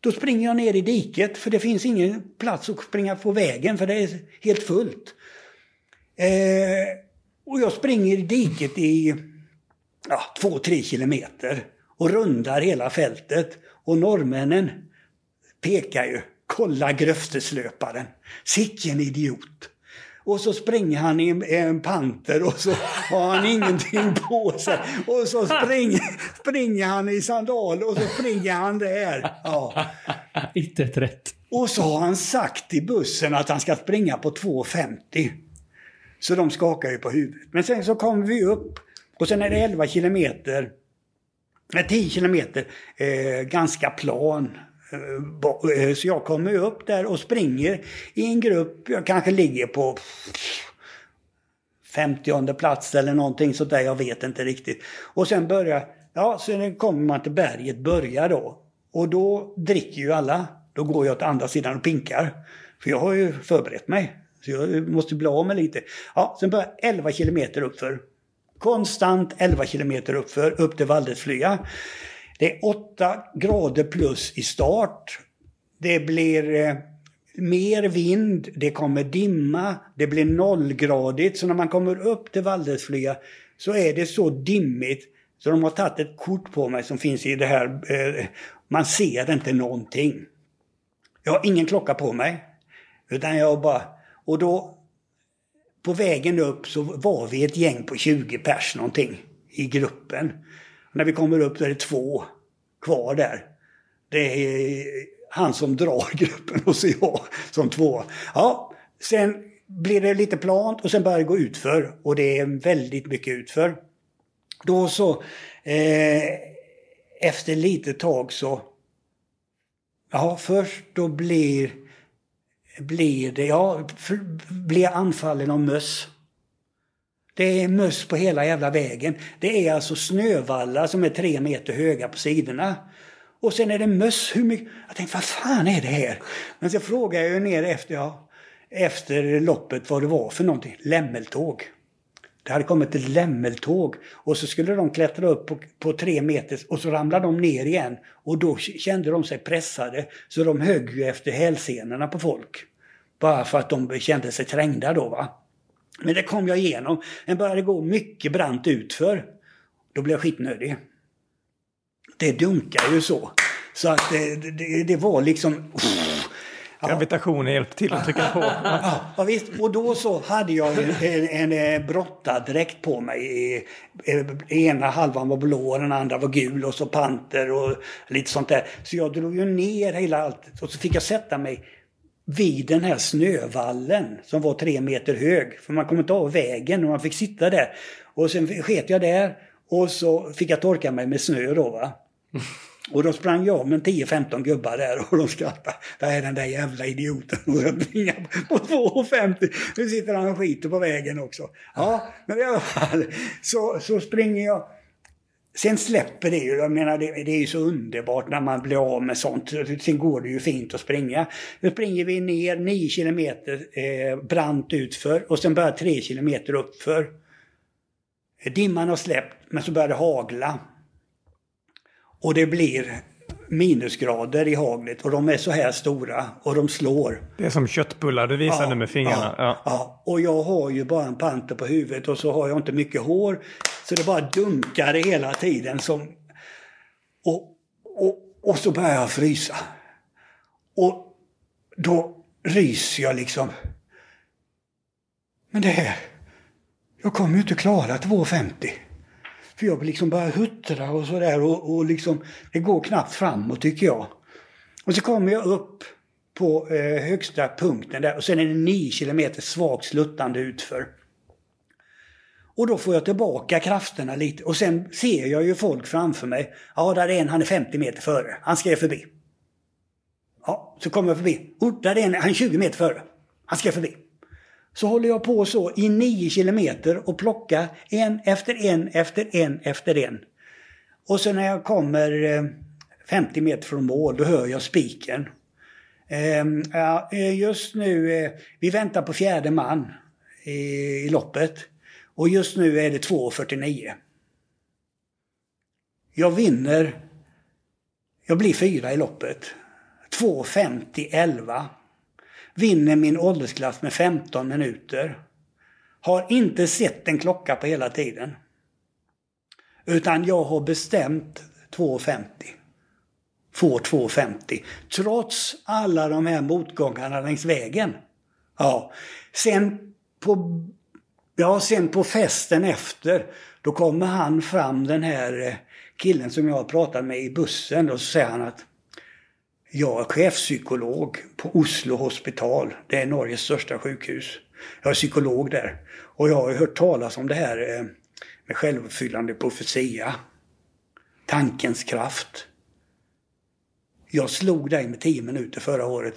Då springer jag ner i diket för det finns ingen plats att springa på vägen för det är helt fullt. Eh, och jag springer i diket i ja, två, tre kilometer och rundar hela fältet. Och norrmännen pekar ju. Kolla gröfteslöparen. Sicken idiot. Och så springer han i en, en panter och så har han ingenting på sig. Och så springer, springer han i sandal och så springer han där. Ja. Inte ett rätt. Och så har han sagt i bussen att han ska springa på 2.50. Så de skakar ju på huvudet. Men sen så kommer vi upp och sen är det 11 kilometer, nej 10 kilometer, eh, ganska plan. Eh, eh, så jag kommer upp där och springer i en grupp, jag kanske ligger på 50 plats eller någonting sånt där, jag vet inte riktigt. Och sen börjar, ja, sen kommer man till berget, börjar då. Och då dricker ju alla. Då går jag till andra sidan och pinkar. För jag har ju förberett mig. Så jag måste bli av med lite. Ja, sen börjar 11 kilometer uppför. Konstant 11 kilometer uppför, upp till Valdesflya. Det är 8 grader plus i start. Det blir eh, mer vind, det kommer dimma, det blir nollgradigt. Så när man kommer upp till Valdesflyga så är det så dimmigt så de har tagit ett kort på mig som finns i det här. Eh, man ser inte någonting. Jag har ingen klocka på mig. Utan jag bara... Och då... På vägen upp så var vi ett gäng på 20 pers någonting i gruppen. När vi kommer upp där är det två kvar där. Det är han som drar gruppen och så jag som två. Ja, sen blir det lite plant och sen börjar det gå utför. Och det är väldigt mycket utför. Då så, eh, efter lite tag så... Ja, först då blir, blir det... Ja, för, blir jag anfallen av möss. Det är möss på hela jävla vägen. Det är alltså snövallar som är tre meter höga på sidorna. Och sen är det möss. Hur mycket? Jag tänkte, vad fan är det här? Men så frågade jag ju ner efter, ja, efter loppet vad det var för någonting. Lämmeltåg. Det hade kommit ett lämmeltåg och så skulle de klättra upp på, på tre meter och så ramlade de ner igen. Och då kände de sig pressade så de högg ju efter hälsenorna på folk. Bara för att de kände sig trängda då va. Men det kom jag igenom. Den började gå mycket brant utför. Då blev jag skitnödig. Det dunkar ju så. Så att det, det, det var liksom... Gravitationen hjälpte till att trycka på. Ja, ja, visst. Och då så hade jag en, en, en brottardräkt på mig. Ena halvan var blå och den andra var gul och så panter och lite sånt där. Så jag drog ju ner hela allt och så fick jag sätta mig vid den här snövallen som var tre meter hög. För man kom inte av vägen och man fick sitta där. Och sen sket jag där och så fick jag torka mig med snö då va. Och då sprang jag med 10-15 gubbar där och de skrattade. Där är den där jävla idioten. Och jag springer på 2,50. Nu sitter han och skiter på vägen också. Ja, men i alla fall så, så springer jag. Sen släpper det ju. Jag menar det, det är ju så underbart när man blir av med sånt. Sen går det ju fint att springa. Nu springer vi ner 9 kilometer eh, brant utför och sen börjar 3 kilometer uppför. Dimman har släppt men så börjar det hagla. Och det blir minusgrader i haglet och de är så här stora och de slår. Det är som köttbullar du visade Ja, med fingrarna. Ja, Ja. ja. Och jag har ju bara en panter på huvudet och så har jag inte mycket hår. Så det bara dunkar hela tiden. Som, och, och, och så börjar jag frysa. Och då ryser jag liksom. Men det här, jag kommer ju inte klara 2,50. För jag liksom börjar huttra och sådär och, och liksom, det går knappt framåt tycker jag. Och så kommer jag upp på eh, högsta punkten där och sen är det 9 kilometer svagt sluttande utför. Och då får jag tillbaka krafterna lite och sen ser jag ju folk framför mig. Ja, där är en, han är 50 meter före. Han skrev förbi. Ja, så kommer jag förbi. Oh, där är en, han är 20 meter före. Han skrev förbi. Så håller jag på så i nio kilometer och plockar en efter en efter en efter en. Och så när jag kommer eh, 50 meter från mål, då hör jag spiken. Ehm, ja, eh, just nu, eh, vi väntar på fjärde man i, i loppet. Och just nu är det 2.49. Jag vinner. Jag blir fyra i loppet. 2.50-11. Vinner min åldersklass med 15 minuter. Har inte sett en klocka på hela tiden. Utan jag har bestämt 2.50 får 2,50. Trots alla de här motgångarna längs vägen. Ja, sen på, ja, sen på festen efter, då kommer han fram den här eh, killen som jag har pratat med i bussen och så säger han att jag är chefpsykolog på Oslo hospital. Det är Norges största sjukhus. Jag är psykolog där. Och jag har hört talas om det här eh, med självuppfyllande profetia. Tankens kraft. Jag slog dig med tio minuter förra året.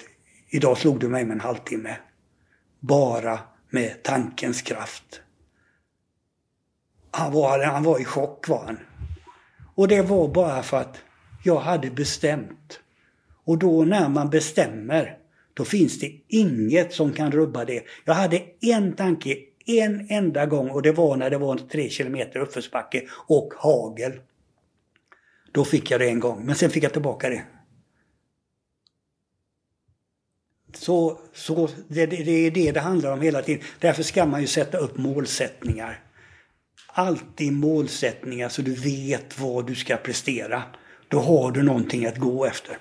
Idag slog du mig med en halvtimme. Bara med tankens kraft. Han var, han var i chock var han. Och det var bara för att jag hade bestämt. Och då när man bestämmer, då finns det inget som kan rubba det. Jag hade en tanke en enda gång och det var när det var tre kilometer uppförsbacke och hagel. Då fick jag det en gång, men sen fick jag tillbaka det. Så, så det, det är det det handlar om hela tiden. Därför ska man ju sätta upp målsättningar. Alltid målsättningar så du vet vad du ska prestera. Då har du någonting att gå efter.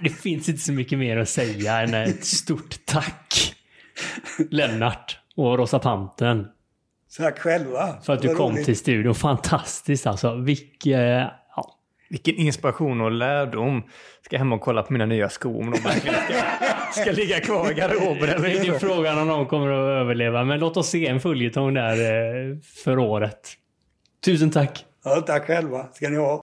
Det finns inte så mycket mer att säga än ett stort tack. Lennart och Rosa Panten. Tack själva. För att du kom roligt. till studion. Fantastiskt alltså. Vilket... Ja. Vilken inspiration och lärdom. Ska hem och kolla på mina nya skor om de verkligen ska, ska ligga kvar i garderoben. Det är ju frågan om någon kommer att överleva. Men låt oss se en följetong där eh, för året. Tusen tack. Ja, tack själva ska ni ha.